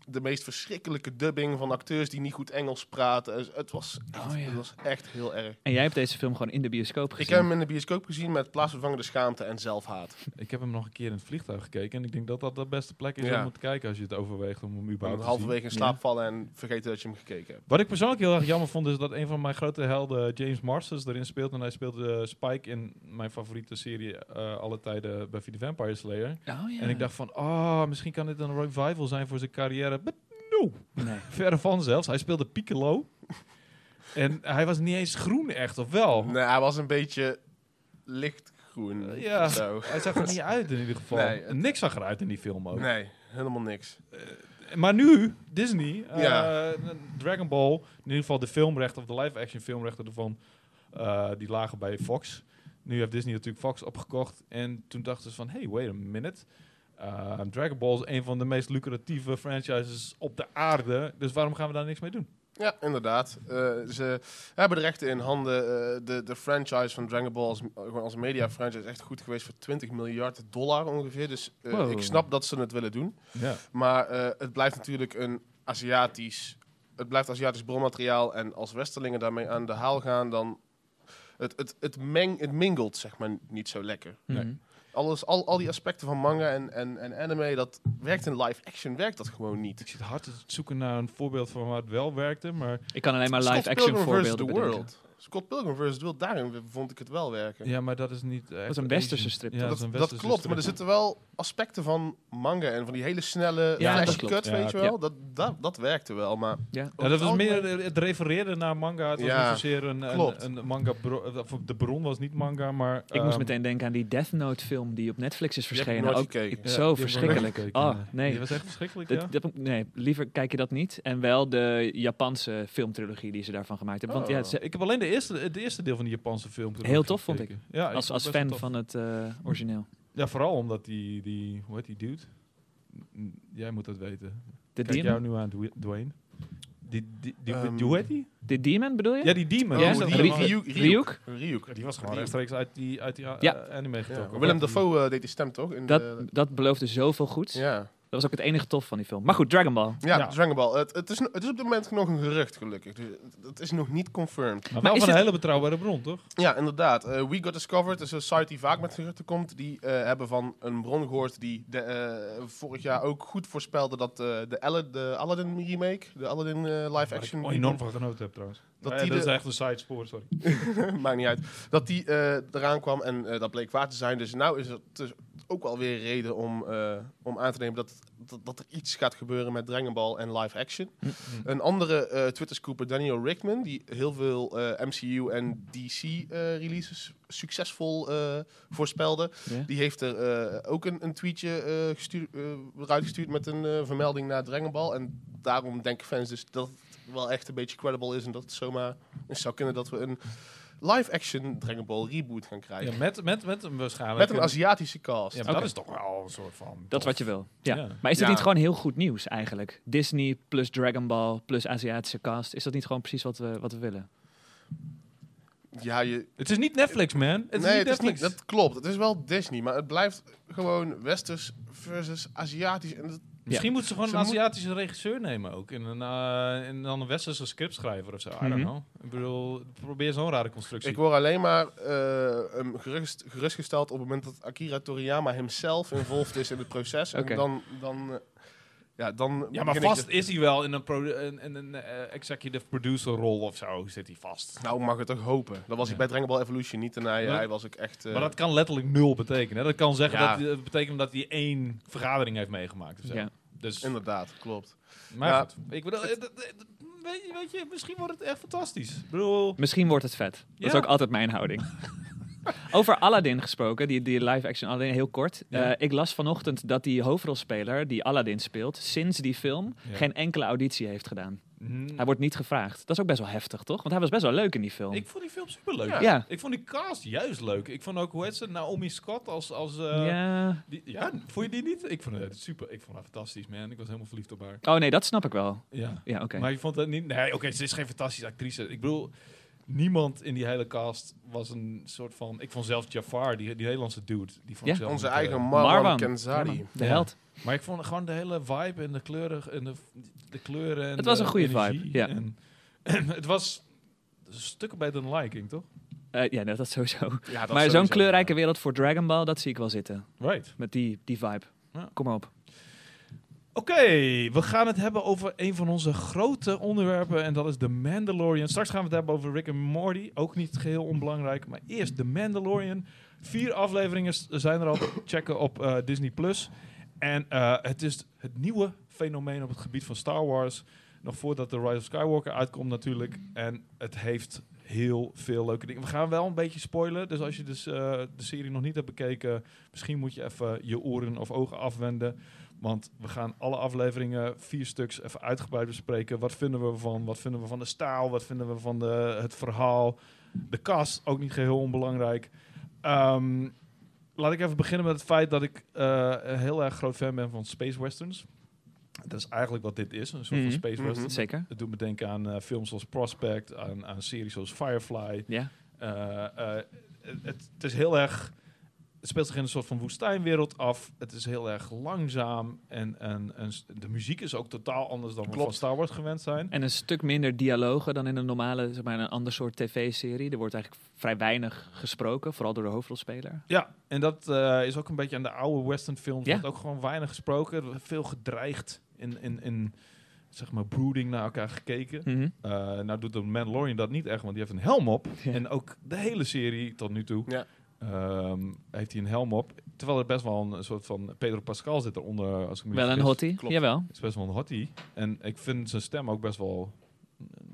De meest verschrikkelijke dubbing van acteurs die niet goed Engels praten. Dus Het was echt, Oh, ja. het was echt heel erg. En jij hebt deze film gewoon in de bioscoop gezien. Ik heb hem in de bioscoop gezien met plaatsvervangende schaamte en zelfhaat. Ik heb hem nog een keer in het vliegtuig gekeken. En ik denk dat dat de beste plek is Ja. om te kijken als je het overweegt om hem Ik überhaupt te halverwege in zien. slaap vallen en vergeten dat je hem gekeken hebt. Wat ik persoonlijk heel erg jammer vond, is dat een van mijn grote helden, James Marston, erin speelt. En hij speelde eh, Spike in mijn favoriete serie eh, alle tijden, Buffy the Vampire Slayer. Oh ja. En ik dacht van, ah, misschien kan dit een revival zijn voor zijn carrière. But no, Nee. verre van zelfs. Hij speelde Piccolo. en hij was niet eens groen echt, of wel? Nee, hij was een beetje lichtgroen. Eh, ja. Zo. Hij zag er niet uit in ieder geval. Nee, het- Niks zag eruit in die film ook. Nee, helemaal niks. Maar nu, Disney, eh, Ja. Dragon Ball, in ieder geval de filmrechten of de live-action filmrechten ervan, eh, die lagen bij Fox. Nu heeft Disney natuurlijk Fox opgekocht. En toen dachten ze van, hey, wait a minute. Eh, Dragon Ball is een van de meest lucratieve franchises op de aarde. Dus waarom gaan we daar niks mee doen? Ja, inderdaad. Eh, ze hebben de rechten in handen. Eh, de, de franchise van Dragon Ball gewoon als media franchise is echt goed geweest voor 20 miljard dollar ongeveer. Dus eh, Wow. ik snap dat ze het willen doen. Ja. Maar eh, het blijft natuurlijk een Aziatisch. Het blijft Aziatisch bronmateriaal. En als Westerlingen daarmee aan de haal gaan, dan. Het, het, het, meng, het mingelt zeg maar niet zo lekker. Nee. Alles, al, al die aspecten van manga en, en, en anime, dat werkt in live action, werkt dat gewoon niet. Ik zit hard te zoeken naar een voorbeeld van waar het wel werkte. Maar Ik kan alleen maar Pilgrim vs. voorbeelden The bedenken. World. Scott Pilgrim vs. The World, daarin vond ik het wel werken. ja, maar dat is niet echt Dat is een westerse strip, Ja, dat, klopt, maar er zitten wel aspecten van manga en van die hele snelle Ja, cut, Ja, weet je ja. wel. Dat, dat, dat werkte wel, maar Ja. Dat was het meer, het refereerde naar manga. Het was Ja, niet zozeer een, klopt. een, een manga. bro- de bron was niet manga, maar. Ik moest ehm, meteen denken aan die Death Note film die op Netflix is verschenen. Ook ik- ja, zo verschrikkelijk. Oh, nee. Die was echt verschrikkelijk, Dat- ja. dat- nee, liever kijk je dat niet. En wel de Japanse filmtrilogie die ze daarvan gemaakt hebben. Want Oh. ja, ze- Ik heb alleen de eerste, het eerste deel van die Japanse film Heel tof, vond gekeken. Ja, ik als, als fan van het eh, origineel. Ja, vooral omdat die, die, hoe heet die dude? N- Jij moet dat weten. De Kijk Demon? jou nu aan, Dw- Dwayne. Die, die, die, Ehm, hoe heet die? De Demon bedoel je? Ja, die Demon. Ja, Ry- gewoon- Ryuk, Ryuk? Ryuk. Die was gewoon rechtstreeks uit die, uit die Ja. eh, anime Ja. getrokken. Willem Dafoe eh, deed die stem toch? In Dat, de, dat beloofde zoveel goeds. ja. Dat was ook het enige tof van die film. Maar goed, Dragon Ball. Ja, Ja. Dragon Ball. Het, het, is, het is op dit moment nog een gerucht, gelukkig. Dus het- het is nog niet confirmed. Maar wel van een hele betrouwbare bron, toch? Ja, inderdaad. Eh, We Got Discovered is een site die vaak met geruchten komt. Die eh, hebben van een bron gehoord die de, eh, vorig jaar ook goed voorspelde dat eh, de, Aladdin remake, de Aladdin live action, Waar ik enorm van genoten heb trouwens. Dat Dat, die dat de- is echt een sidespoor, sorry. maakt niet uit, dat die eh, eraan kwam en eh, dat bleek waar te zijn. Dus nou is het dus ook wel weer reden om, eh, om aan te nemen dat, dat, dat er iets gaat gebeuren met Dragon Ball en live action. Een andere eh Twitter-scooper, Daniel Rickman, die heel veel eh, MCU en DC-releases succesvol eh, voorspelde. Die heeft er eh, ook een, een tweetje eh gestuur, eh, eruit gestuurd met een eh, vermelding naar Dragon Ball. En daarom denken fans dus dat het wel echt een beetje credible is. En dat het zomaar zou kunnen dat we een live-action Dragon Ball reboot gaan krijgen. Ja, met, met, met een waarschijnlijk... met een Aziatische cast. Ja, dat is toch wel een soort van... Dat is wat je wil. Ja. Ja. Maar is dit Ja. niet gewoon heel goed nieuws eigenlijk? Disney plus Dragon Ball plus Aziatische cast. Is dat niet gewoon precies wat we, wat we willen? Ja, je, Het is niet Netflix, man. Het is nee, niet het is Netflix. niet, dat klopt. Het is wel Disney, maar het blijft gewoon westers versus Aziatisch. En dat, Misschien moeten ze gewoon Ze een moet- Aziatische regisseur nemen ook. En, een, eh, en dan een westerse scriptschrijver of zo. I don't Mhm. know. Ik bedoel, probeer zo'n rare constructie. ik word alleen maar eh, gerust, gerustgesteld op het moment dat Akira Toriyama himself involved is in het proces. En dan, dan, eh, ja, dan ja, maar ik vast de- is hij wel in een, in, in een eh, executive producer rol of zo. Zit hij vast. Nou, mag het toch hopen. Dat was Ja. ik bij Dragon Ball Evolution niet. En hij, Maar- hij was ook echt... eh, Maar dat kan letterlijk nul betekenen. hè. Dat kan zeggen Ja. dat, dat betekent dat hij één vergadering heeft meegemaakt. Of zo. Ja. Dus, Inderdaad, klopt. maar Ja. goed, ik bedoel, eh, weet, je, weet je, misschien wordt het echt fantastisch. Ik bedoel, Misschien wordt het vet. Dat is ook altijd mijn houding. Over Aladdin gesproken, die, die live-action Aladdin, heel kort. Ja. Eh, ik las vanochtend dat die hoofdrolspeler, die Aladdin speelt, sinds die film Ja. geen enkele auditie heeft gedaan. mm, Hij wordt niet gevraagd. Dat is ook best wel heftig, toch? Want hij was best wel leuk in die film. ik vond die film superleuk. Ja. ja. Ik vond die cast juist leuk. Ik vond ook, hoe heet ze, Naomi Scott als... als eh, ja. Die, ja, vond je die niet? Ik vond het super. Ik vond haar fantastisch, man. Ik was helemaal verliefd op haar. Oh nee, dat snap ik wel. Ja. Ja, oké. Maar je vond het niet... Nee, oké, ze is geen fantastische actrice. Ik bedoel, niemand in die hele cast was een soort van... Ik vond zelfs Jafar, die, die Nederlandse dude. Die vond Ja. zelf Onze eigen Marwan, Marwan. Kenzari. De Ja. held. Maar ik vond gewoon de hele vibe en de kleuren en de, de kleuren en Het was de een goede vibe, ja. En, en het was stukken beter dan Lion King, toch? Eh, ja, dat, dat sowieso. Ja, dat maar zo'n ja. kleurrijke wereld voor Dragon Ball, dat zie ik wel zitten. Right. Met die, die vibe. Ja. Kom maar op. Oké, we gaan het hebben over een van onze grote onderwerpen en dat is The Mandalorian. Straks gaan we het hebben over Rick en Morty, ook niet geheel onbelangrijk, maar eerst The Mandalorian. Vier afleveringen zijn er al te checken op eh, Disney+. Plus. En eh, het is het nieuwe fenomeen op het gebied van Star Wars. Nog voordat The Rise of Skywalker uitkomt natuurlijk. En het heeft heel veel leuke dingen. We gaan wel een beetje spoilen. Dus als je dus, eh, de serie nog niet hebt bekeken... misschien moet je even je oren of ogen afwenden. Want we gaan alle afleveringen, vier stuks, even uitgebreid bespreken. Wat vinden we ervan? Wat vinden we van de staal? Wat vinden we van de, het verhaal? De cast, ook niet geheel onbelangrijk. Ehm, laat ik even beginnen met het feit dat ik eh, een heel erg groot fan ben van space westerns. Dat is eigenlijk wat dit is, een soort van space Mhm. western. Zeker. Het doet me denken aan eh, films zoals Prospect, aan, aan series zoals Firefly. Ja. Eh, eh, het, het is heel erg. Het speelt zich in een soort van woestijnwereld af. Het is heel erg langzaam. En, en, de muziek is ook totaal anders dan we Klopt. van Star Wars gewend zijn. En een stuk minder dialogen dan in een normale, zeg maar, een ander soort tv-serie. Er wordt eigenlijk vrij weinig gesproken, vooral door de hoofdrolspeler. Ja, en dat eh, is ook een beetje aan de oude western films. Ja. wordt ook gewoon weinig gesproken. Er wordt veel gedreigd in, in, in zeg maar brooding naar elkaar gekeken. Mhm. Eh, nou doet de Mandalorian dat niet echt, want die heeft een helm op. Ja. En ook de hele serie tot nu toe Ja. Ehm, heeft hij een helm op. Terwijl er best wel een soort van Pedro Pascal zit eronder. Als ik me Wel een hottie, Klopt. jawel. Het is best wel een hottie. En ik vind zijn stem ook best wel...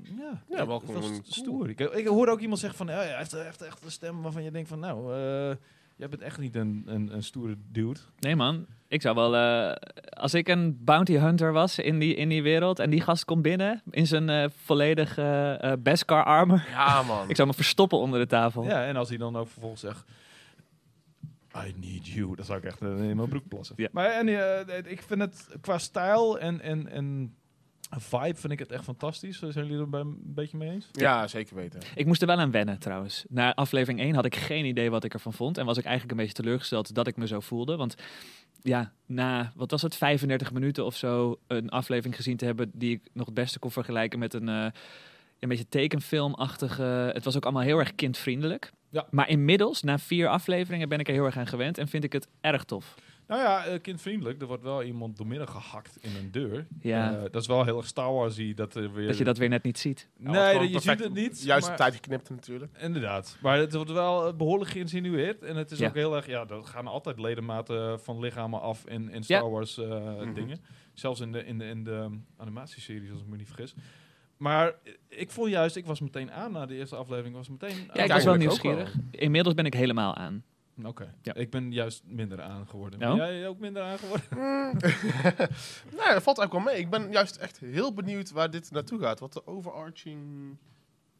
Ja, Ja, wel cool. stoer. Ik, ik hoorde ook iemand zeggen van... Ja, hij heeft echt, echt een stem waarvan je denkt van... Nou, eh, jij bent echt niet een, een, een stoere dude. Nee man, ik zou wel... eh, als ik een bounty hunter was in die, in die wereld en die gast komt binnen in zijn eh volledige eh Beskar armor. Ja, man. Ik zou me verstoppen onder de tafel. Ja, en als hij dan ook vervolgens zegt... I need you. Dan zou ik echt eh, in mijn broek plassen. Ja. Maar en, eh, ik vind het qua stijl en, en, en Vibe vind ik het echt fantastisch. Zijn jullie er een beetje mee eens? Ja, zeker weten. Ik moest er wel aan wennen trouwens. Na aflevering 1 had ik geen idee wat ik ervan vond. En was ik eigenlijk een beetje teleurgesteld dat ik me zo voelde. Want ja, na, wat was het, 35 minuten of zo een aflevering gezien te hebben... die ik nog het beste kon vergelijken met een, eh, een beetje tekenfilmachtige... Het was ook allemaal heel erg kindvriendelijk. Ja. Maar inmiddels, na vier afleveringen, ben ik er heel erg aan gewend. En vind ik het erg tof. Nou ja, eh, kindvriendelijk. Er wordt wel iemand doormidden gehakt in een deur. Ja. Eh, dat is wel heel erg Star Wars-y. Dat, er weer... Dat je dat weer net niet ziet. Nee, dat je ziet het niet. Juist maar- op tijd geknipt natuurlijk. Inderdaad. Maar het wordt wel eh, behoorlijk geïnsinueerd. En het is Ja. ook heel erg... Ja, er gaan altijd ledematen van lichamen af in, in Star Ja. Wars eh, Mhm. dingen. Zelfs in de, in de, in de animatieseries, als ik me niet vergis. Maar ik voel juist... Ik was meteen aan na de eerste aflevering. Was meteen Ja, ik was wel nieuwsgierig. Inmiddels ben ik helemaal aan. Oké. Ja. Ik ben juist minder aan geworden. Oh? Ben jij ook minder aan geworden? nee, dat valt eigenlijk wel mee. Ik ben juist echt heel benieuwd waar dit naartoe gaat. Wat de overarching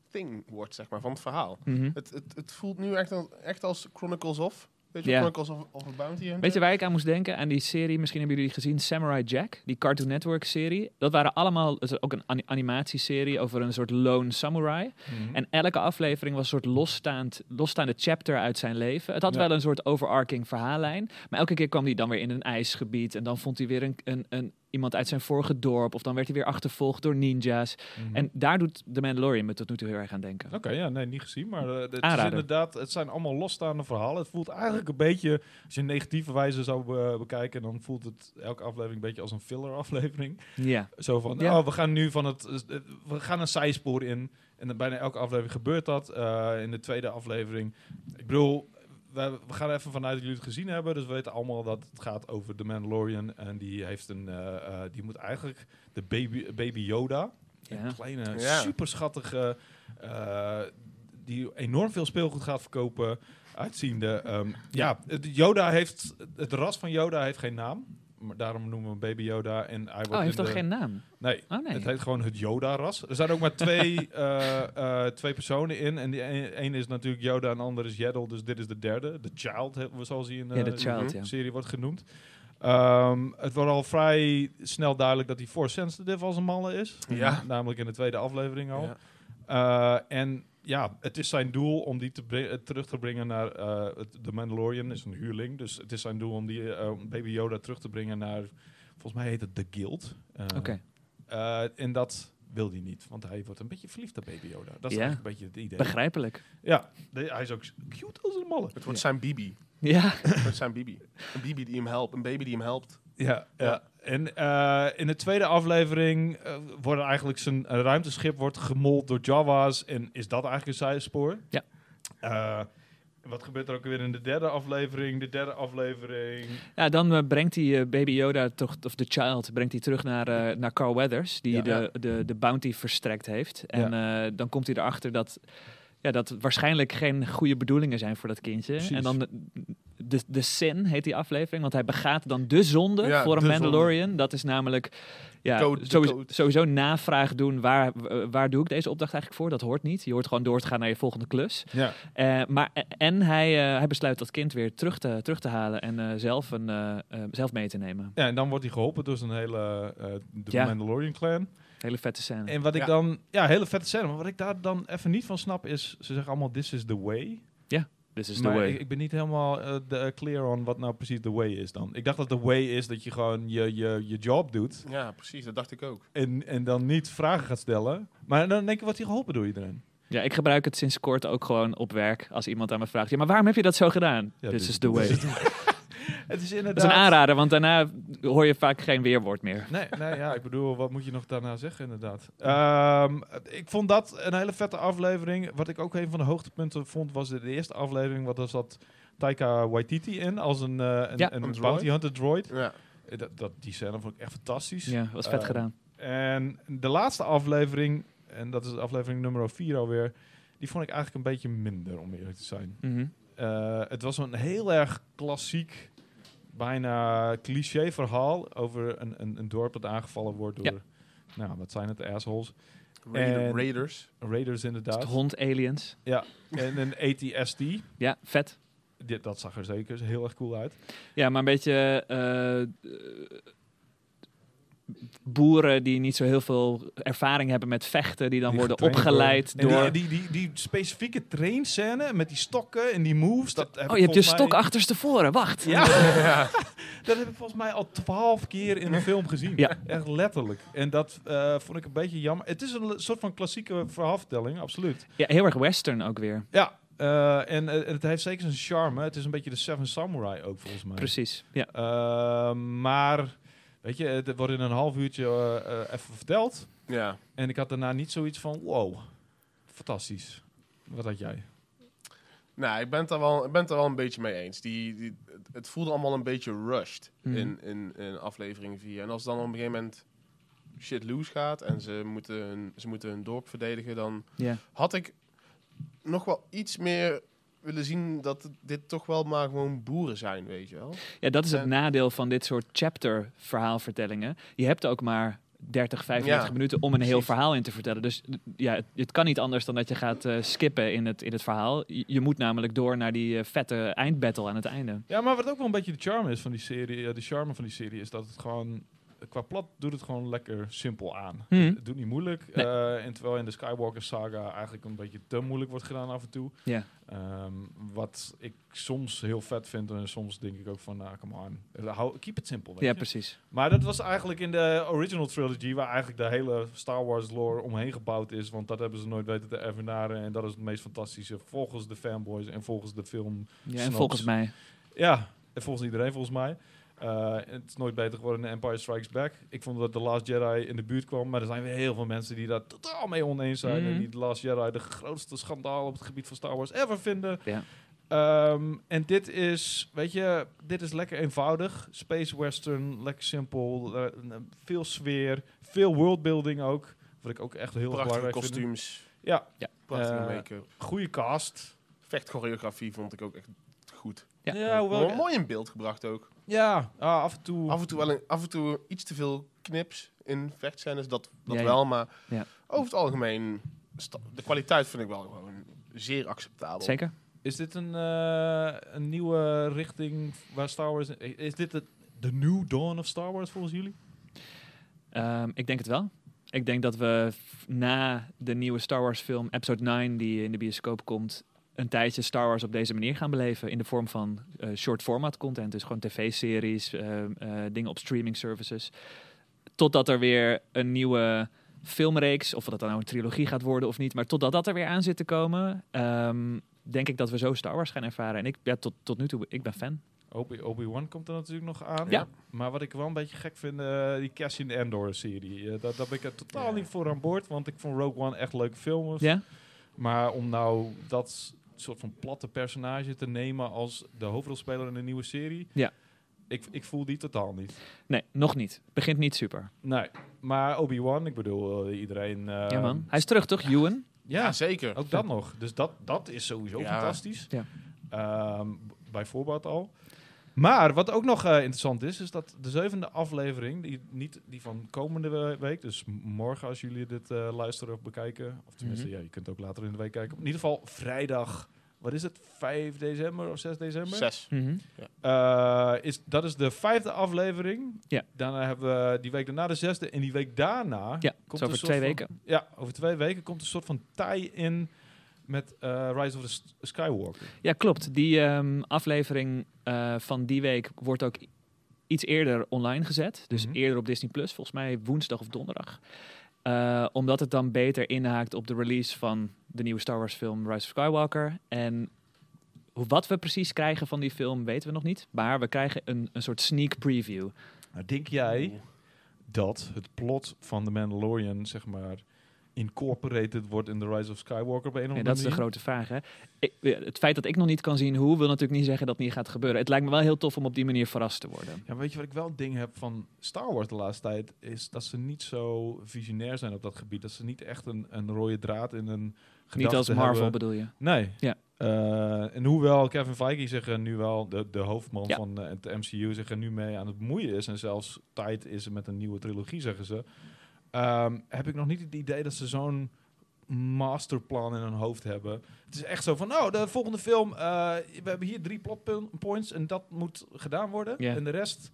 thing wordt, zeg maar, van het verhaal. Mhm. Het, het, het voelt nu echt, echt als Chronicles of. Weet je, Ja. Chronicles of, of a Bounty Hunter. Weet je waar ik aan moest denken? Aan die serie, misschien hebben jullie die gezien, Samurai Jack, die Cartoon Network serie. Dat waren allemaal, ook een ani- animatieserie over een soort lone samurai. Mhm. En elke aflevering was een soort losstaand, losstaande chapter uit zijn leven. Het had Ja. wel een soort overarching verhaallijn. Maar elke keer kwam hij dan weer in een ijsgebied. En dan vond hij weer een, een, een, iemand uit zijn vorige dorp. Of dan werd hij weer achtervolgd door ninja's. Mhm. En daar doet The Mandalorian me tot nu toe heel erg aan denken. Oké, ja, nee, niet gezien. Maar eh, het is inderdaad, het zijn allemaal losstaande verhalen. Het voelt eigenlijk een beetje, als je een negatieve wijze zou eh, bekijken, dan voelt het elke aflevering een beetje als een filler aflevering. Ja. Zo van, oh, we gaan nu van het, eh, we gaan een zijspoor in. En bijna elke aflevering gebeurt dat. In de tweede aflevering, ik bedoel, we, we gaan er even vanuit dat jullie het gezien hebben. Dus we weten allemaal dat het gaat over de Mandalorian. En die heeft een, eh, eh, die moet eigenlijk de baby, baby Yoda. Ja. Een kleine, Ja. super schattige, eh, die enorm veel speelgoed gaat verkopen. Uitziende. ehm, ja, Yoda heeft, het ras van Yoda heeft geen naam. Maar daarom noemen we hem Baby Yoda. En hij wordt Oh, hij heeft toch de- geen naam? Nee, Oh nee. het heet gewoon het Yoda-ras. Er zijn ook maar twee, eh, eh, twee personen in. En die een, een is natuurlijk Yoda en de ander is Yaddle. Dus dit is de derde. De Child, zoals hij in ja, de eh, child, de serie wordt genoemd. Ehm, het wordt al vrij snel duidelijk dat hij force sensitive als een malle is. Ja. Namelijk in de tweede aflevering al. Ja. Eh, en ja, het is zijn doel om die te terug te brengen naar eh, het, de Mandalorian. is een huurling. Dus het is zijn doel om die eh, Baby Yoda terug te brengen naar... Volgens mij heet het The Guild. Eh, Oké. eh, en dat wil hij niet. Want hij wordt een beetje verliefd op Baby Yoda. Dat is Ja. eigenlijk een beetje het idee. Begrijpelijk. Ja, de- hij is ook cute als een malle. Het wordt zijn Bibi. Ja. Het wordt zijn Bibi. Een Bibi die hem helpt. Een baby die hem helpt. Ja, ja. En eh, in de tweede aflevering eh, wordt eigenlijk zijn ruimteschip wordt gemold door Jawa's. En is dat eigenlijk een zijspoor? Ja. Eh, wat gebeurt er ook weer in de derde aflevering? De derde aflevering. Ja, dan brengt hij Baby Yoda toch, of de child, brengt hij terug naar, naar Carl Weathers, die Ja. de, de, de bounty verstrekt heeft. En dan komt hij erachter dat, ja, dat waarschijnlijk geen goede bedoelingen zijn voor dat kindje. Precies. En dan de, de, sin heet die aflevering, want hij begaat dan de zonde Ja, voor een Mandalorian. Dat is namelijk ja, Code, sowieso, code. sowieso navraag doen, waar, waar doe ik deze opdracht eigenlijk voor? Dat hoort niet. Je hoort gewoon door te gaan naar je volgende klus. Ja. Eh, maar, en hij, eh, hij besluit dat kind weer terug te, terug te halen en eh, zelf, een, zelf mee te nemen. ja, en dan wordt hij geholpen door zijn hele eh, de Ja. Mandalorian clan. Hele vette scène. En wat ik Ja. dan, ja, hele vette scène. Maar wat ik daar dan even niet van snap is, ze zeggen allemaal this is the way. This is the maar way. Ik, ik ben niet helemaal eh, de- eh, clear on wat nou precies the way is dan. Ik dacht dat the way is dat je gewoon je, je, je job doet. Ja, precies. Dat dacht ik ook. En, en dan niet vragen gaat stellen. Maar dan denk ik, wordt hij geholpen door iedereen? Ja, ik gebruik het sinds kort ook gewoon op werk. Als iemand aan me vraagt, ja, maar waarom heb je dat zo gedaan? Ja, This dit- is the way. Dat Het is is inderdaad... een aanrader, want daarna hoor je vaak geen weerwoord meer. Nee, nee, ja, ik bedoel, wat moet je nog daarna zeggen inderdaad? Ehm, ik vond dat een hele vette aflevering. Wat ik ook een van de hoogtepunten vond, was de eerste aflevering. Wat er zat Taika Waititi in, als een, eh, een, Ja. een, Een bounty hunter droid. Ja. Eh, Dat, dat, die scène vond ik echt fantastisch. Ja, was vet Eh, gedaan. En de laatste aflevering, en dat is aflevering nummer 4 alweer, die vond ik eigenlijk een beetje minder, om eerlijk te zijn. Mhm. Eh, het was een heel erg klassiek, bijna cliché verhaal over een, een, een dorp dat aangevallen wordt door, Ja. nou, wat zijn het, assholes? Raider- En- Raiders. Raiders inderdaad. Hond aliens. Ja, en een ATST. Ja, vet. Dit, dat zag er zeker heel erg cool uit. Ja, maar een beetje... eh, eh, boeren die niet zo heel veel ervaring hebben met vechten, die dan Die worden opgeleid worden. Door... die, die, die, die specifieke trainscène met die stokken en die moves. Dat heb oh, je hebt je stok mij- achterstevoren, wacht. Ja, dat heb ik volgens mij al twaalf keer in een film gezien. Ja. Echt letterlijk. En dat eh, vond ik een beetje jammer. Het is een soort van klassieke verhaalvertelling, absoluut. Ja, heel erg western ook weer. Ja, eh, en eh, het heeft zeker zijn charme. Het is een beetje de Seven Samurai ook, volgens mij. Precies. Ja. Maar, weet je, het wordt in een half uurtje eh, eh, even verteld. Ja. En ik had daarna niet zoiets van, wow, fantastisch. Wat had jij? Nou, ik ben het daar wel, ik ben het er wel een beetje mee eens. Die, die, het, voelde allemaal een beetje rushed Mhm. in, in, in aflevering 4. En als dan op een gegeven moment shit loose gaat en ze moeten hun, ze moeten hun dorp verdedigen, dan had ik nog wel iets meer willen zien dat dit toch wel maar gewoon boeren zijn, weet je wel. ja, dat is het En- nadeel van dit soort chapter verhaalvertellingen. Je hebt ook maar 30, 35 Ja, minuten om een heel precies. verhaal in te vertellen. Dus ja, het, het kan niet anders dan dat je gaat eh, skippen in het, in het verhaal. Je, je moet namelijk door naar die eh, vette eindbattle aan het einde. Ja, maar wat ook wel een beetje de charme is van die serie, eh, de charme van die serie is dat het gewoon qua plot doet het gewoon lekker simpel aan. Mhm. Het doet niet moeilijk. Nee. eh, en terwijl in de Skywalker saga eigenlijk een beetje te moeilijk wordt gedaan af en toe. Ja. Ehm, wat ik soms heel vet vind en soms denk ik ook van, nou, come on, hou, keep it simple. Ja, je. precies. Maar dat was eigenlijk in de original trilogy, waar eigenlijk de hele Star Wars lore omheen gebouwd is. Want dat hebben ze nooit weten te evenaren. En dat is het meest fantastische volgens de fanboys en volgens de film. Ja, en volgens mij. Ja, en volgens iedereen volgens mij. Eh, het is nooit beter geworden in Empire Strikes Back. Ik vond dat The Last Jedi in de buurt kwam. Maar er zijn weer heel veel mensen die daar totaal mee oneens zijn. Mhm. En die The Last Jedi de grootste schandaal op het gebied van Star Wars ever vinden. Ja. Ehm, en dit is, weet je, dit is lekker eenvoudig. Space western, lekker simpel. eh, veel sfeer, veel worldbuilding ook. Wat ik ook echt heel Prachtige belangrijk vind. kostuums, Ja, prachtige Eh, make-up. goede cast. Vechtchoreografie vond ik ook echt goed. Ja. Ja, hoewel, Wel mooi in beeld gebracht ook. ja ah, af en toe. Af en toe wel een, af en toe iets te veel knips in vechtscènes, dat, dat Ja, ja. wel. Maar Ja. over het algemeen, de kwaliteit vind ik wel gewoon zeer acceptabel. Zeker. Is dit een, eh, een nieuwe richting waar Star Wars... Is dit het, de new dawn of Star Wars volgens jullie? Ehm, ik denk het wel. Ik denk dat we na de nieuwe Star Wars film Episode 9 die in de bioscoop komt, een tijdje Star Wars op deze manier gaan beleven in de vorm van eh, short format content, dus gewoon tv-series, ehm, eh, dingen op streaming services, totdat er weer een nieuwe filmreeks, of dat dan nou een trilogie gaat worden of niet, maar totdat dat er weer aan zit te komen, ehm, denk ik dat we zo Star Wars gaan ervaren. En ik, ja, tot, tot nu toe, ik ben fan. Obi- Obi-Wan komt er natuurlijk nog aan. Ja. Maar wat ik wel een beetje gek vind, eh, die Cassian Andor-serie. Eh, daar, daar ben ik er totaal Ja. niet voor aan boord, want ik vond Rogue One echt leuke film. Ja? Maar om nou dat soort van platte personage te nemen als de hoofdrolspeler in een nieuwe serie... Ja. Ik, ik voel die totaal niet. Nee, nog niet. Begint niet super. Nee, maar Obi-Wan, ik bedoel, eh, iedereen... eh, ja man. Hij is terug toch, Ewan? Ja, Ja, zeker. ook dat nog. Dus dat, dat is sowieso Ja. fantastisch. Ja. Ehm, b- bij voorbaat al. Maar wat ook nog eh, interessant is, is dat de zevende aflevering, die, niet die van komende we- week, dus morgen als jullie dit eh, luisteren of bekijken, of tenminste, Mhm. ja, je kunt ook later in de week kijken. In ieder geval vrijdag, wat is het, 5 december of 6 december? Zes. Mhm. Eh, is, dat is de vijfde aflevering. Ja. Daarna hebben we die week daarna de zesde. En die week daarna... Ja, komt een over twee van- weken. Ja, over twee weken komt een soort van tie-in met eh, Rise of the Skywalker. Ja, klopt. Die ehm, aflevering eh, van die week wordt ook iets eerder online gezet. Dus Mhm. eerder op Disney Plus, volgens mij woensdag of donderdag. Eh, omdat het dan beter inhaakt op de release van de nieuwe Star Wars film Rise of Skywalker. En wat we precies krijgen van die film weten we nog niet. Maar we krijgen een, een soort sneak preview. Nou, denk jij dat het plot van The Mandalorian, zeg maar, incorporated wordt in The Rise of Skywalker op een of andere dat is de manier? grote vraag. Hè? Ik, het feit dat ik nog niet kan zien hoe, wil natuurlijk niet zeggen dat het niet gaat gebeuren. Het lijkt me wel heel tof om op die manier verrast te worden. Ja, weet je wat ik wel een ding heb van Star Wars de laatste tijd, is dat ze niet zo visionair zijn op dat gebied. Dat ze niet echt een, een rode draad in een Niet als Marvel hebben. bedoel je. Nee. Ja. Eh, en hoewel Kevin Feige zich nu wel, de, de hoofdman Ja. van eh, het MCU, zich er nu mee aan het bemoeien is en zelfs tijd is met een nieuwe trilogie, zeggen ze, ehm, heb ik nog niet het idee dat ze zo'n masterplan in hun hoofd hebben. Het is echt zo van, nou, de volgende film, eh, we hebben hier drie plot points en dat moet gedaan worden. En de rest,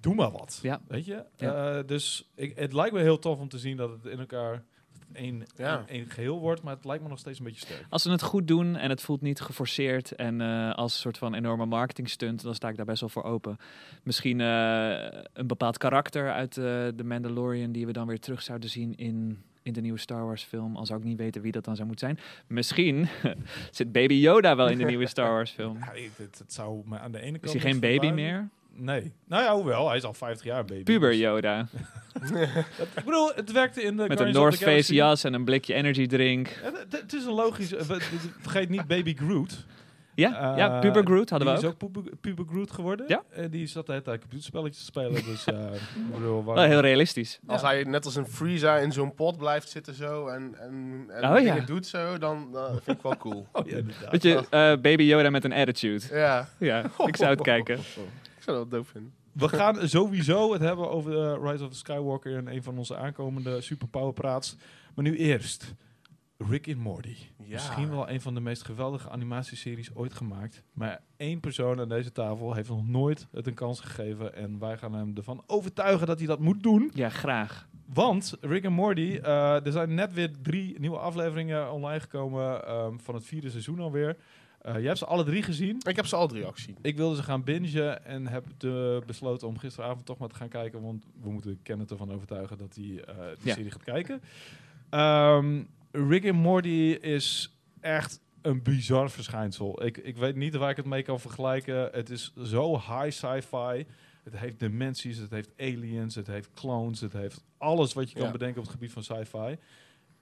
doe maar wat. Ja. Weet je? Ja. Eh, dus ik, het lijkt me heel tof om te zien dat het in elkaar één, Ja. één, één geheel wordt, maar het lijkt me nog steeds een beetje sterk. Als ze het goed doen en het voelt niet geforceerd en eh, als een soort van enorme marketing stunt, dan sta ik daar best wel voor open. Misschien eh, een bepaald karakter uit eh The Mandalorian die we dan weer terug zouden zien in, in de nieuwe Star Wars film. Al zou ik niet weten wie dat dan zou moeten zijn. Misschien zit Baby Yoda wel in de nieuwe Star Wars film. Ja, het, het zou me aan de ene kant... Is hij geen baby meer? Nee. Nou ja, hoewel, hij is al 50 jaar baby. Puber dus- Yoda. Ik bedoel, het werkte in de Met een Guardians North Face jas en een blikje energy drink. Het- is een logisch... eh, we- Vergeet niet Baby Groot. Ja, Eh, ja Puber Groot hadden we die ook. is ook puber, puber Groot geworden. Ja. En die zat de hele tijd computerspelletjes te spelen. Dus eh, ik bedoel, waar- Wel heel realistisch. Als hij net als een Frieza in zo'n pot blijft zitten zo en, en, en Oh, ja. doet zo, dan uh, vind ik wel cool. Oh, ja, inderdaad. Weet je, eh, Baby Yoda met een attitude. ja, Ja, ik zou het kijken. Ik zou dat doof vinden. We gaan sowieso het hebben over eh, Rise of the Skywalker in een van onze aankomende superpower praats. Maar nu eerst Rick and Morty. Ja. Misschien wel een van de meest geweldige animatieseries ooit gemaakt. Maar één persoon aan deze tafel heeft nog nooit het een kans gegeven. En wij gaan hem ervan overtuigen dat hij dat moet doen. Ja, graag. Want Rick and Morty, eh, er zijn net weer drie nieuwe afleveringen online gekomen ehm, van het vierde seizoen alweer. Eh jij hebt ze alle drie gezien. Ik heb ze al drie ook gezien. Ik wilde ze gaan bingen en heb de besloten om gisteravond toch maar te gaan kijken. Want we moeten Kenneth ervan overtuigen dat hij eh die Ja. serie gaat kijken. Ehm, Rick and Morty is echt een bizar verschijnsel. Ik, ik weet niet waar ik het mee kan vergelijken. Het is zo high sci-fi. Het heeft dimensies, het heeft aliens, het heeft clones, het heeft alles wat je kan Ja. bedenken op het gebied van sci-fi.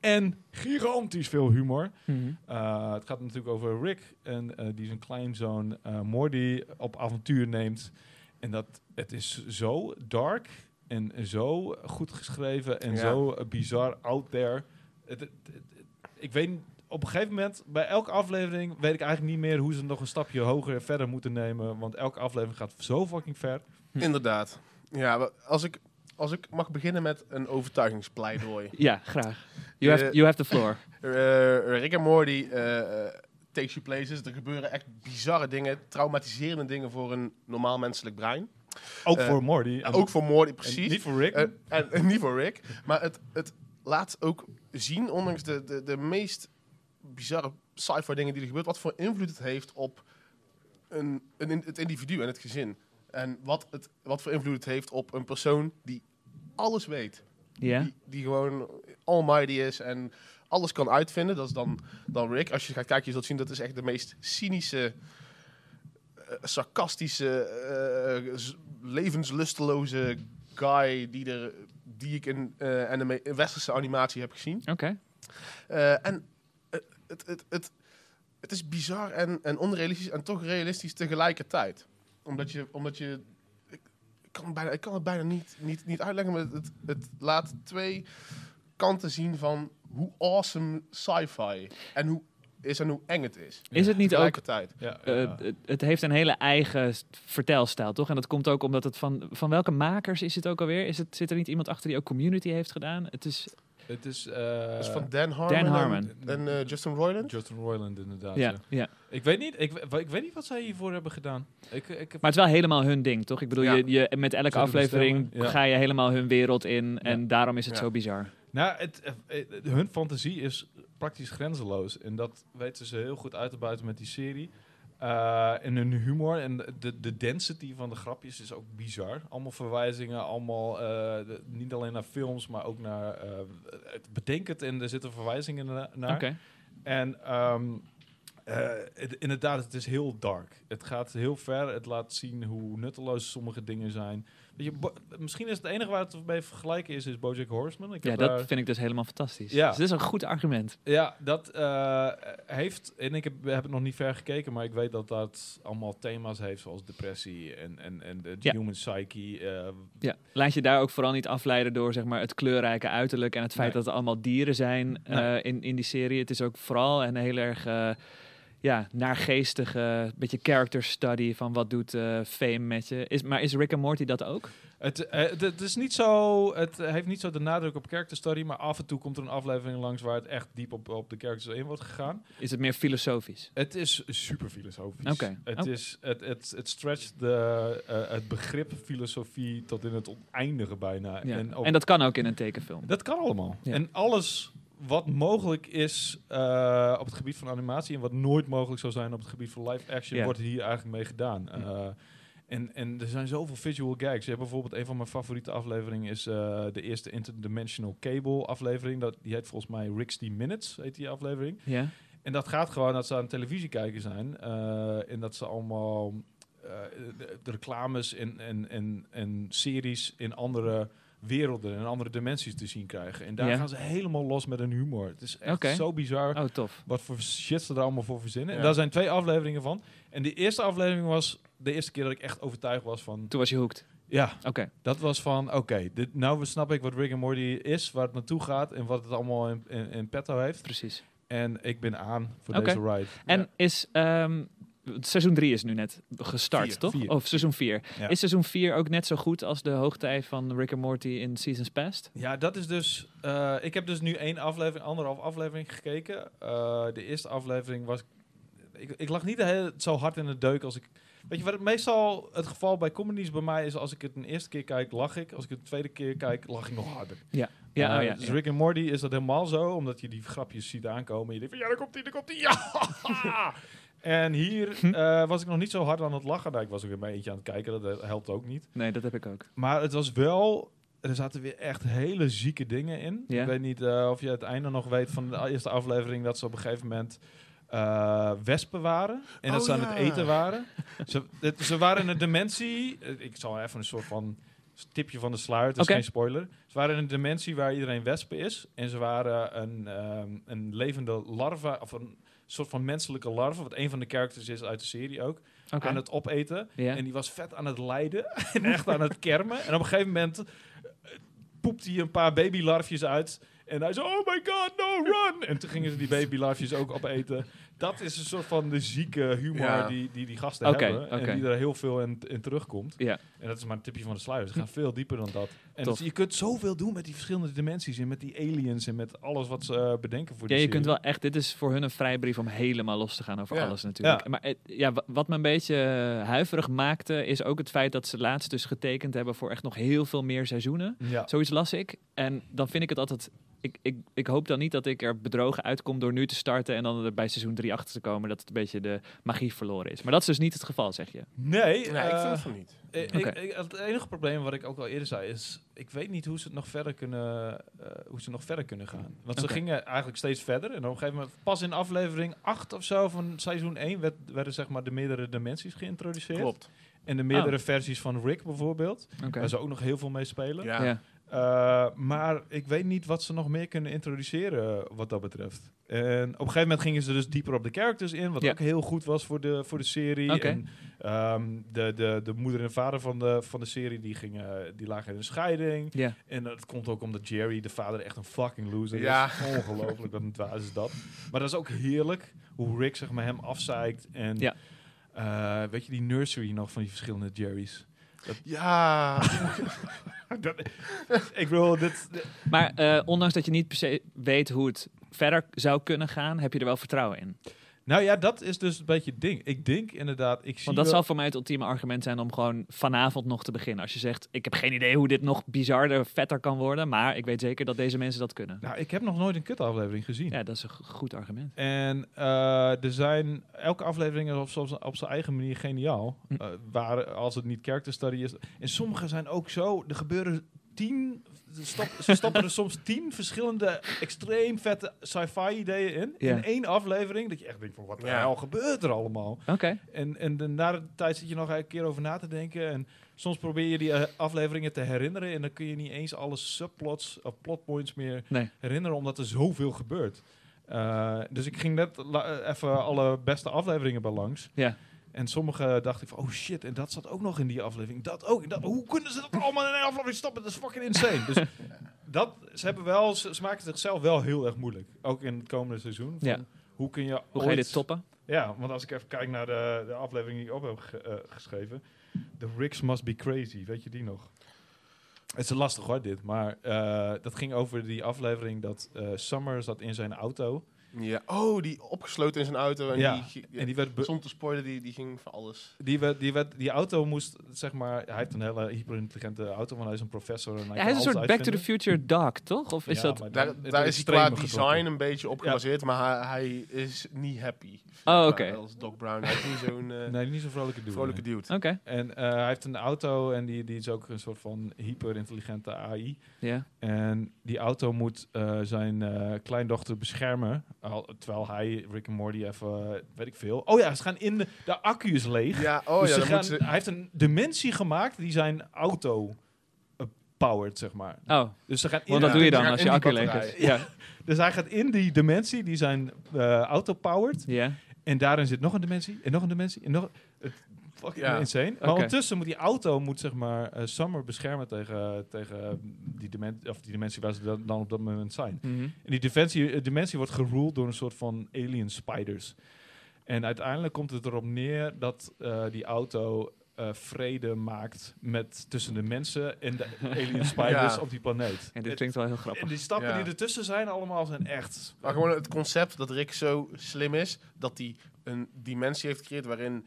En gigantisch veel humor. Mhm. Uh, het gaat natuurlijk over Rick en uh, die zijn kleinzoon uh, Morty op avontuur neemt. En dat het is zo dark en zo goed geschreven en Ja. zo bizar out there. Het, het- het- het- ik weet op een gegeven moment bij elke aflevering weet ik eigenlijk niet meer hoe ze nog een stapje hoger en verder moeten nemen, want elke aflevering gaat zo fucking ver. Hm. Inderdaad. Ja, als ik, als ik mag beginnen met een overtuigingspleidooi. Ja, graag. You have, Eh, you have the floor. Eh, Rick en Morty eh, eh, takes you places. Er gebeuren echt bizarre dingen, traumatiserende dingen voor een normaal menselijk brein. Ook Eh, voor Morty. En- Ook voor Morty, en precies. niet voor Rick. Eh, en, en niet voor Rick. Maar het, het laat ook zien, ondanks de, de, de meest bizarre sci-fi dingen die er gebeurt, wat voor invloed het heeft op een, een, het individu en het gezin. En wat, het, wat voor invloed het heeft op een persoon die alles weet. Die, die gewoon almighty is en alles kan uitvinden. Dat is dan, dan Rick. Als je gaat kijken, je zult zien dat is echt de meest cynische, eh, sarcastische, eh, levenslusteloze guy die, er, die ik in, eh, anime, in westerse animatie heb gezien. Oké. En het, het, het, het is bizar en, en onrealistisch en toch realistisch tegelijkertijd. Omdat je, omdat je kan, het bijna, ik kan het bijna niet, niet, niet uitleggen, maar het, het laat twee kanten zien van hoe awesome sci-fi en hoe is en hoe eng het is. Is het niet ook... Ja, eh, ja. het, het heeft een hele eigen vertelstijl, toch? En dat komt ook omdat het van... Van welke makers is het ook alweer? Is het, zit er niet iemand achter die ook Community heeft gedaan? Het is... het is, eh, is van Dan Harmon, Dan en- Harmon. en, eh, Justin Roiland. Justin Roiland inderdaad. Ja, ja. ja. Ik weet niet, ik, ik weet niet wat zij hiervoor hebben gedaan. Ik, ik heb, Maar het is wel helemaal hun ding, toch? Ik bedoel, Ja. je, je, met elke aflevering ga je helemaal hun wereld in. En daarom is het Ja. zo bizar. nou, het, eh, hun fantasie is praktisch grenzeloos. En dat weten ze heel goed uit te buiten met die serie. Eh, en hun humor en de, de density van de grapjes is ook bizar. Allemaal verwijzingen, allemaal eh, de- niet alleen naar films, maar ook naar eh, het bedenk het en er zitten verwijzingen na- naar. Oké. En ehm, eh, het- inderdaad, het is heel dark. Het gaat heel ver. Het laat zien hoe nutteloos sommige dingen zijn. Je, misschien is het enige waar het mee vergelijken is, is BoJack Horseman. Ik Ja, heb dat daar- vind ik dus helemaal fantastisch. Ja. Dus dit is een goed argument. ja, dat eh, heeft, en ik heb, heb het nog niet ver gekeken, maar ik weet dat dat allemaal thema's heeft, zoals depressie en, en, en de Ja. human psyche. eh, Ja. Laat je daar ook vooral niet afleiden door zeg maar, het kleurrijke uiterlijk en het feit Nee. dat het allemaal dieren zijn eh, in, in die serie. Het is ook vooral een heel erg... ja, naargeestige, beetje character study van wat doet eh, fame met je. Is, maar is Rick en Morty dat ook? Het, eh, het, het is niet zo, het heeft niet zo de nadruk op character study, maar af en toe komt er een aflevering langs waar het echt diep op, op de characters in wordt gegaan. Is het meer filosofisch? Het is super filosofisch. Oké. Het, Oh. is, het, het, het stretcht de, eh, het begrip filosofie tot in het oneindige bijna. Ja. En, En dat kan ook in een tekenfilm. dat kan allemaal. Ja. En alles wat mogelijk is eh, op het gebied van animatie en wat nooit mogelijk zou zijn op het gebied van live action, wordt hier eigenlijk mee gedaan. Eh, en, en er zijn zoveel visual gags. Je hebt bijvoorbeeld een van mijn favoriete afleveringen is eh, de eerste Interdimensional Cable aflevering. Dat, die heet volgens mij 60 Minutes, heet die aflevering. Ja? En dat gaat gewoon dat ze aan televisie kijken zijn. en dat ze allemaal de, de reclames en, en, en, en series in andere werelden en andere dimensies te zien krijgen. En daar Ja. gaan ze helemaal los met een humor. Het is echt zo bizar Oh, tof. wat voor shit ze er allemaal voor verzinnen. En daar zijn twee afleveringen van. En de eerste aflevering was de eerste keer dat ik echt overtuigd was van... Toen was je hooked. Ja, Oké. dat was van, oké, dit nou snap ik wat Rick and Morty is, waar het naartoe gaat en wat het allemaal in, in, in petto heeft. Precies. En ik ben aan voor deze ride. En Ja. is... ehm, seizoen 3 is nu net gestart, Vier, toch? vier. Of seizoen 4. Ja. Is seizoen 4 ook net zo goed als de hoogtij van Rick and Morty in Seasons Past? Ja, dat is dus. eh, ik heb dus nu één aflevering, anderhalf aflevering gekeken. Eh, de eerste aflevering was. Ik, ik lag niet zo hard in de deuk als ik. Weet je wat het meestal het geval bij comedies bij mij is? Als ik het een eerste keer kijk, lach ik. Als ik het tweede keer kijk, lach ik nog harder. Ja, Eh, oh ja, dus ja. Rick en Morty is dat helemaal zo, omdat je die grapjes ziet aankomen. En je denkt van, ja, daar komt hij, daar komt hij, ja! En hier Hm. eh, was ik nog niet zo hard aan het lachen. Nou, ik was ook in mijn eentje aan het kijken, dat helpt ook niet. Nee, dat heb ik ook. Maar het was wel. Er zaten weer echt hele zieke dingen in. Ik weet niet eh, of je het einde nog weet van de eerste aflevering dat ze op een gegeven moment eh, wespen waren. En dat Oh, ze aan het eten waren. ze, ze waren in een dimensie. eh, Ik zal even een soort van tipje van de sluier. Het is geen spoiler. Ze waren in een dimensie waar iedereen wespen is. En ze waren een, ehm, een levende larva. Of een soort van menselijke larve. Wat een van de characters is uit de serie ook. Aan het opeten. En die was vet aan het lijden en echt aan het kermen. En op een gegeven moment eh, poept hij een paar babylarfjes uit. En hij zei, oh my god, no, run! En toen gingen ze die babylarfjes ook opeten. Dat is een soort van de zieke humor Ja. die, die die gasten hebben. En die er heel veel in, in terugkomt. Ja. En dat is maar een tipje van de sluier. Ze gaan veel dieper dan dat. En dus je kunt zoveel doen met die verschillende dimensies. En met die aliens en met alles wat ze eh, bedenken voor die Ja, je serie. kunt wel echt, dit is voor hun een vrijbrief om helemaal los te gaan over Ja. alles natuurlijk. Ja. Maar het- ja, wa- wat me een beetje eh, huiverig maakte, is ook het feit dat ze laatst dus getekend hebben voor echt nog heel veel meer seizoenen. Ja. Zoiets las ik. En dan vind ik het altijd. Ik, ik, ik hoop dan niet dat ik er bedrogen uitkom door nu te starten en dan er bij seizoen 3 achter te komen dat het een beetje de magie verloren is. Maar dat is dus niet het geval, zeg je. Nee, Nee, ik eh, vind het van niet. Ik, Oké. ik- het enige probleem wat ik ook al eerder zei is, ik weet niet hoe ze het nog verder kunnen, eh, hoe ze nog verder kunnen gaan. Want ze gingen eigenlijk steeds verder en op een gegeven moment, pas in aflevering 8 of zo van seizoen 1 werd, werden zeg maar de meerdere dimensies geïntroduceerd. Klopt. En de meerdere Oh. versies van Rick bijvoorbeeld, waar ze ook nog heel veel mee spelen. Ja. Ja. Eh, maar ik weet niet wat ze nog meer kunnen introduceren eh, wat dat betreft. En op een gegeven moment gingen ze dus dieper op de characters in, wat Ja. ook heel goed was voor de, voor de serie. En, ehm, de, de, de moeder en vader van de, van de serie die, gingen, die lagen in een scheiding. Ja. En dat komt ook omdat Jerry, de vader, echt een fucking loser Ja. is. Ongelooflijk, wat een dwaas is dat. Maar dat is ook heerlijk, hoe Rick zeg maar, hem afzeikt. En Ja. eh, weet je die nursery nog van die verschillende Jerry's? Ja. Ik bedoel, dit- Maar eh, ondanks dat je niet per se weet hoe het verder zou kunnen gaan, heb je er wel vertrouwen in. Nou ja, dat is dus een beetje het ding. Ik denk inderdaad, ik zie Want dat wel- zal voor mij het ultieme argument zijn om gewoon vanavond nog te beginnen. Als je zegt, ik heb geen idee hoe dit nog bizarder, vetter kan worden, maar ik weet zeker dat deze mensen dat kunnen. Nou, ik heb nog nooit een kutaflevering gezien. Ja, dat is een go- goed argument. En eh, er zijn elke aflevering is op, op, op zijn eigen manier geniaal. Hm. Eh, waar als het niet character study is. En sommige zijn ook zo. Er gebeuren tien. Ze stop- ze stoppen er soms tien verschillende extreem vette sci-fi ideeën in. In één aflevering. Dat je echt denkt van wat de hel gebeurt er allemaal. Oké. En, en de, na de tijd zit je nog een keer over na te denken. En soms probeer je die eh, afleveringen te herinneren. En dan kun je niet eens alle subplots of plotpoints meer Nee. herinneren. Omdat er zoveel gebeurt. Eh, dus ik ging net eh, even alle beste afleveringen bij langs. Ja. En sommige dacht ik van, oh shit, en dat zat ook nog in die aflevering. Dat ook. En Dat, hoe kunnen ze dat allemaal in een aflevering stoppen? Dat is fucking insane. Dus dat, ze hebben wel, ze, ze maken zichzelf wel heel erg moeilijk. Ook in het komende seizoen. Van, Ja. hoe kun je Hoe ga je ooit- dit toppen? Ja, want als ik even kijk naar de, de aflevering die ik op heb ge- eh, geschreven. The Ricks Must Be Crazy, weet je die nog? Het is lastig hoor, dit. Maar eh, dat ging over die aflevering dat eh, Summer zat in zijn auto. Ja. Oh, die opgesloten in zijn auto. En Ja, die, En die werd, zonder te spoilen, die, die ging voor alles. die, werd, die, werd, die auto moest, zeg maar... Hij heeft een hele hyperintelligente auto, want hij is een professor. En hij Ja, hij is een soort Back to the. Future dog, toch? Of is Ja, dat... Daar, is hij qua design getrokken. een beetje op gebaseerd, maar hij, hij is niet happy. Oh, oké. Als Doc Brown. Hij is niet zo'n eh, Nee, niet zo'n vrolijke dude. vrolijke nee. dude. Oké, En eh, hij heeft een auto en die, die is ook een soort van hyperintelligente AI. ja. En die auto moet eh, zijn eh, kleindochter beschermen. Al, terwijl hij, Rick en Morty, even, weet ik veel. Oh ja, ze gaan in de, de accu is leeg. Ja, oh dus ja, ze dan gaan, ze... hij heeft een dimensie gemaakt die zijn auto eh, powered, zeg maar. Oh, Dus ze gaan in want dat Ja, doe je dan als je accu leeg is. Ja. Dus hij gaat in die dimensie die zijn eh, auto powered. ja. En daarin zit nog een dimensie, en nog een dimensie, en nog... Het, fucking Ja. insane. Maar ondertussen moet die auto moet, zeg maar, eh, Summer beschermen tegen, tegen die, dimensie, of die dimensie waar ze dan, dan op dat moment zijn. Mhm. En die dimensie, eh, dimensie wordt geruled door een soort van alien spiders. En uiteindelijk komt het erop neer dat eh, die auto eh, vrede maakt met, tussen de mensen en de alien spiders Ja. op die planeet. En dit klinkt wel heel grappig. en die stappen Ja. die ertussen zijn allemaal zijn echt... Maar gewoon het concept dat Rick zo slim is, dat hij een dimensie heeft gecreëerd waarin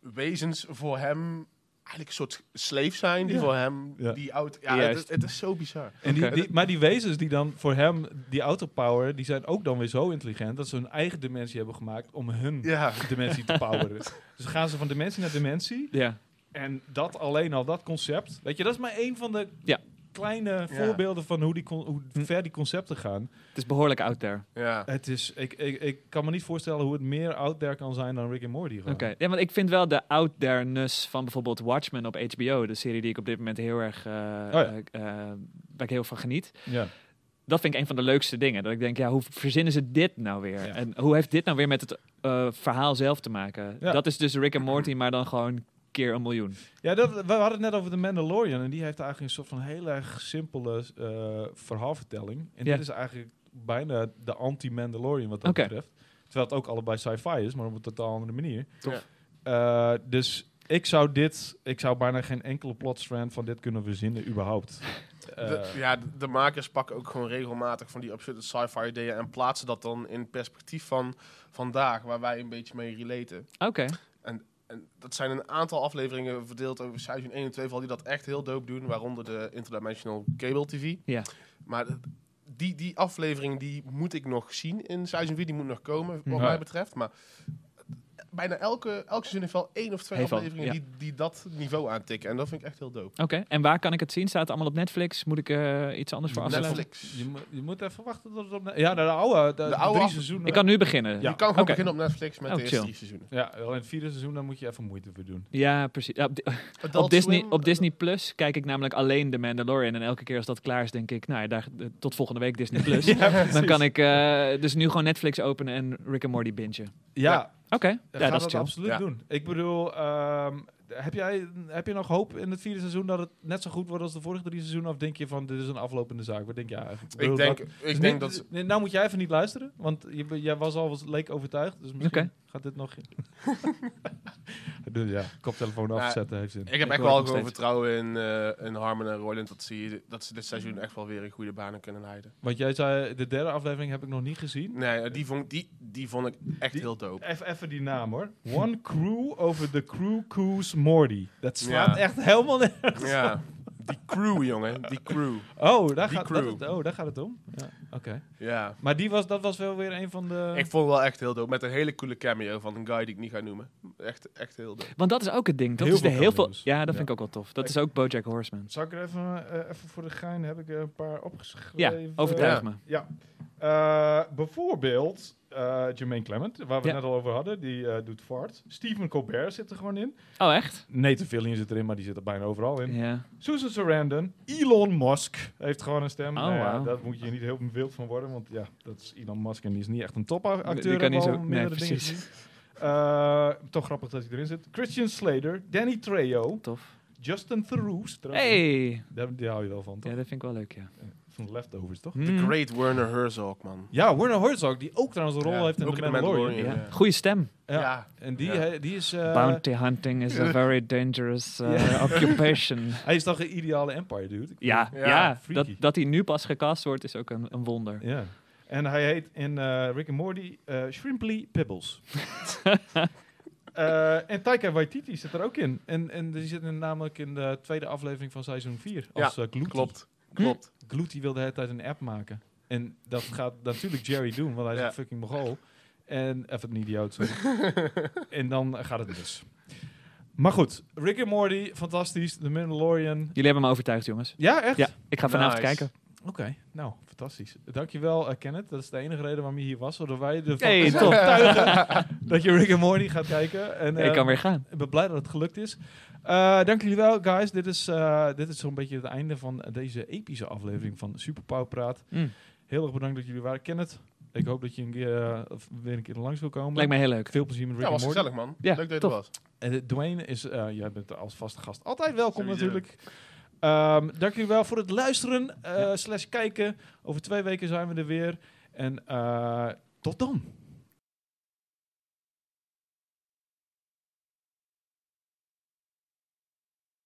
wezens voor hem eigenlijk een soort slave zijn, die Ja. voor hem Ja. die auto... Ja, het, het is zo bizar. En die, maar die wezens die dan voor hem die autopower, die zijn ook dan weer zo intelligent dat ze hun eigen dimensie hebben gemaakt om hun Ja. dimensie te poweren. dus gaan ze van dimensie naar dimensie. Ja. En dat alleen al, dat concept. Weet je, dat is maar één van de Ja. Kleine voorbeelden van hoe, die con- hoe Hm. ver die concepten gaan. Het is behoorlijk out there. Ja. Het is, ik, ik, ik kan me niet voorstellen hoe het meer out there kan zijn dan Rick and Morty. Oké, ja, want ik vind wel de out there-ness van bijvoorbeeld Watchmen op HBO, de serie die ik op dit moment heel erg, eh, ja. eh, eh, waar ik heel van geniet. Ja. Dat vind ik een van de leukste dingen. Dat ik denk, ja, hoe verzinnen ze dit nou weer? Ja. En hoe heeft dit nou weer met het eh, verhaal zelf te maken? Ja. Dat is dus Rick and Morty, maar dan gewoon keer een miljoen. Ja, dat, we hadden het net over de Mandalorian. En die heeft eigenlijk een soort van heel erg simpele eh, verhaalvertelling. En Ja. dit is eigenlijk bijna de anti-Mandalorian wat dat betreft. Terwijl het ook allebei sci-fi is, maar op een totaal andere manier. Tof. Eh, dus ik zou dit, ik zou bijna geen enkele plotstrand van dit kunnen verzinnen überhaupt. Eh, De, ja, de, de makers pakken ook gewoon regelmatig van die absurde sci-fi ideeën en plaatsen dat dan in perspectief van vandaag, waar wij een beetje mee relaten. Oké. En dat zijn een aantal afleveringen verdeeld over seizoen 1 en 2, vooral die dat echt heel dope doen, waaronder de Interdimensional Cable TV. Ja. Maar die, die aflevering die moet ik nog zien in seizoen 4, die moet nog komen, wat Ja. mij betreft. Maar bijna elke, elk seizoen heeft wel één of twee Heeft afleveringen ja. die, die dat niveau aantikken. En dat vind ik echt heel dope. Oké, en waar kan ik het zien? Staat het allemaal op Netflix? Moet ik eh, iets anders voor afsluiten? Netflix. je, moet- je moet even wachten tot het op... Ja, de, oude, de, De de oude drie af- seizoenen. Ik kan nu beginnen. Ja. Je kan gewoon beginnen op Netflix met Oh, de eerste chill. drie seizoenen. Ja, wel in het vierde seizoen, dan moet je even moeite voor doen. Ja, precies. Ja, op, Disney, Swim, op Disney Plus kijk ik namelijk alleen The Mandalorian. En elke keer als dat klaar is, denk ik, nou ja, daar, eh, tot volgende week Disney Plus. Dan kan ik eh, dus nu gewoon Netflix openen en Rick and Morty bingen. Ja, Oké, ja, ja, dat absoluut Ja. doen. Ik bedoel, ehm, heb, jij, heb je nog hoop in het vierde seizoen dat het net zo goed wordt als de vorige drie seizoenen? Of denk je van, dit is een aflopende zaak? Wat denk jij eigenlijk? bedoel, Ik denk, dat- ik dus denk dat... nou moet jij even niet luisteren, want jij was al leek overtuigd. Dus misschien Oké. Gaat dit nog... Ja, koptelefoon Nou, afzetten heeft zin. Ik heb Ik echt wel steeds. vertrouwen in, eh in Harmon en Roland dat ze, dat ze dit seizoen echt wel weer in goede banen kunnen leiden. Want jij zei, de derde aflevering heb ik nog niet gezien. Nee, eh, die vond, die, die vond ik echt Die- heel dope. Even, even die naam hoor. One Crew over the Crew Coos Morty. Dat slaat Ja. echt helemaal nergens Ja, die crew, jongen. Die crew. Oh, daar, Die gaat, crew. dat- oh, daar gaat het om. Ja, oké. Ja. Maar die was, dat was wel weer een van de... Ik vond het wel echt heel dope. Met een hele coole cameo van een guy die ik niet ga noemen. Echt, echt heel dope. Want dat is ook het ding. Dat Heel is de heel veel. Ja, dat Ja. vind ik ook wel tof. Dat is ook BoJack Horseman. Zal ik er even, eh, even voor de gein, heb ik er een paar Ja, opgeschreven. overtuig Ja. me. Ja. Eh, bijvoorbeeld eh Jermaine Clement, waar we Ja. het net al over hadden. Die eh, doet fart. Stephen Colbert zit er gewoon in. Oh, echt? Nathan Fillion zit erin, maar die zit er bijna overal in. Ja. Susan Sarandon. Elon Musk heeft gewoon een stem. Oh, Nou ja. Daar moet je niet heel wild van worden, want ja, dat is Elon Musk en die is niet echt een topacteur. Die kan niet zo- nee, precies. Eh, toch grappig dat hij erin zit. Christian Slater, Danny Trejo, Tof. Justin Theroux. Hey! Daar, die hou je wel van, toch? Ja, dat vind ik wel leuk, ja. Van de Leftovers, toch? Hmm. The Great Werner Herzog, man. Ja, Werner Herzog, die ook trouwens een rol Ja, heeft in ook The in The Mandalorian. Mandalorian. Ja. Ja. Goeie stem. Ja. Ja. En die, Ja. die is... eh, Bounty hunting is a very dangerous uh, Ja. occupation. Hij is toch een ideale Empire dude? Ik Ja, Ja, ja, dat, freaky. dat hij nu pas gecast wordt is ook een, een wonder. Ja. En hij heet in eh, Rick and Morty eh Shrimply Pibbles. Eh, en Taika Waititi zit er ook in. En, en die zit in, namelijk in de tweede aflevering van seizoen 4. Als Ja, eh, Klopt. Klopt. Gluty wil de hele tijd een app maken. En dat gaat natuurlijk Jerry doen, want hij is Ja. een fucking mogol. En even een idioot, sorry. en dan gaat het mis. Maar goed, Rick and Morty, fantastisch. The Mandalorian. Jullie hebben me overtuigd, jongens. Ja, echt? Ja, ik ga vanavond Nice. kijken. Oké, nou, fantastisch. Dankjewel, uh, Kenneth. Dat is de enige reden waarom je hier was. Zodat wij ervan Hey, overtuigen dat je Rick and Morty gaat kijken. En, ik eh, kan weer gaan. Ik ben blij dat het gelukt is. Eh dank jullie wel, guys. Dit is, eh, dit is zo'n beetje het einde van deze epische aflevering van Super Power Praat. Mm. Heel erg bedankt dat jullie waren. Kenneth, ik hoop dat je een keer, eh, weer een keer langs wil komen. Lijkt mij heel leuk. Veel plezier met Rick Ja, was gezellig, man. Ja, Leuk dat je er was. En eh, Dwayne is, eh, jij bent als vaste gast altijd welkom Sowieso. natuurlijk. Ehm, dank jullie wel voor het luisteren, eh, slash kijken. Over twee weken zijn we er weer. En eh, tot dan.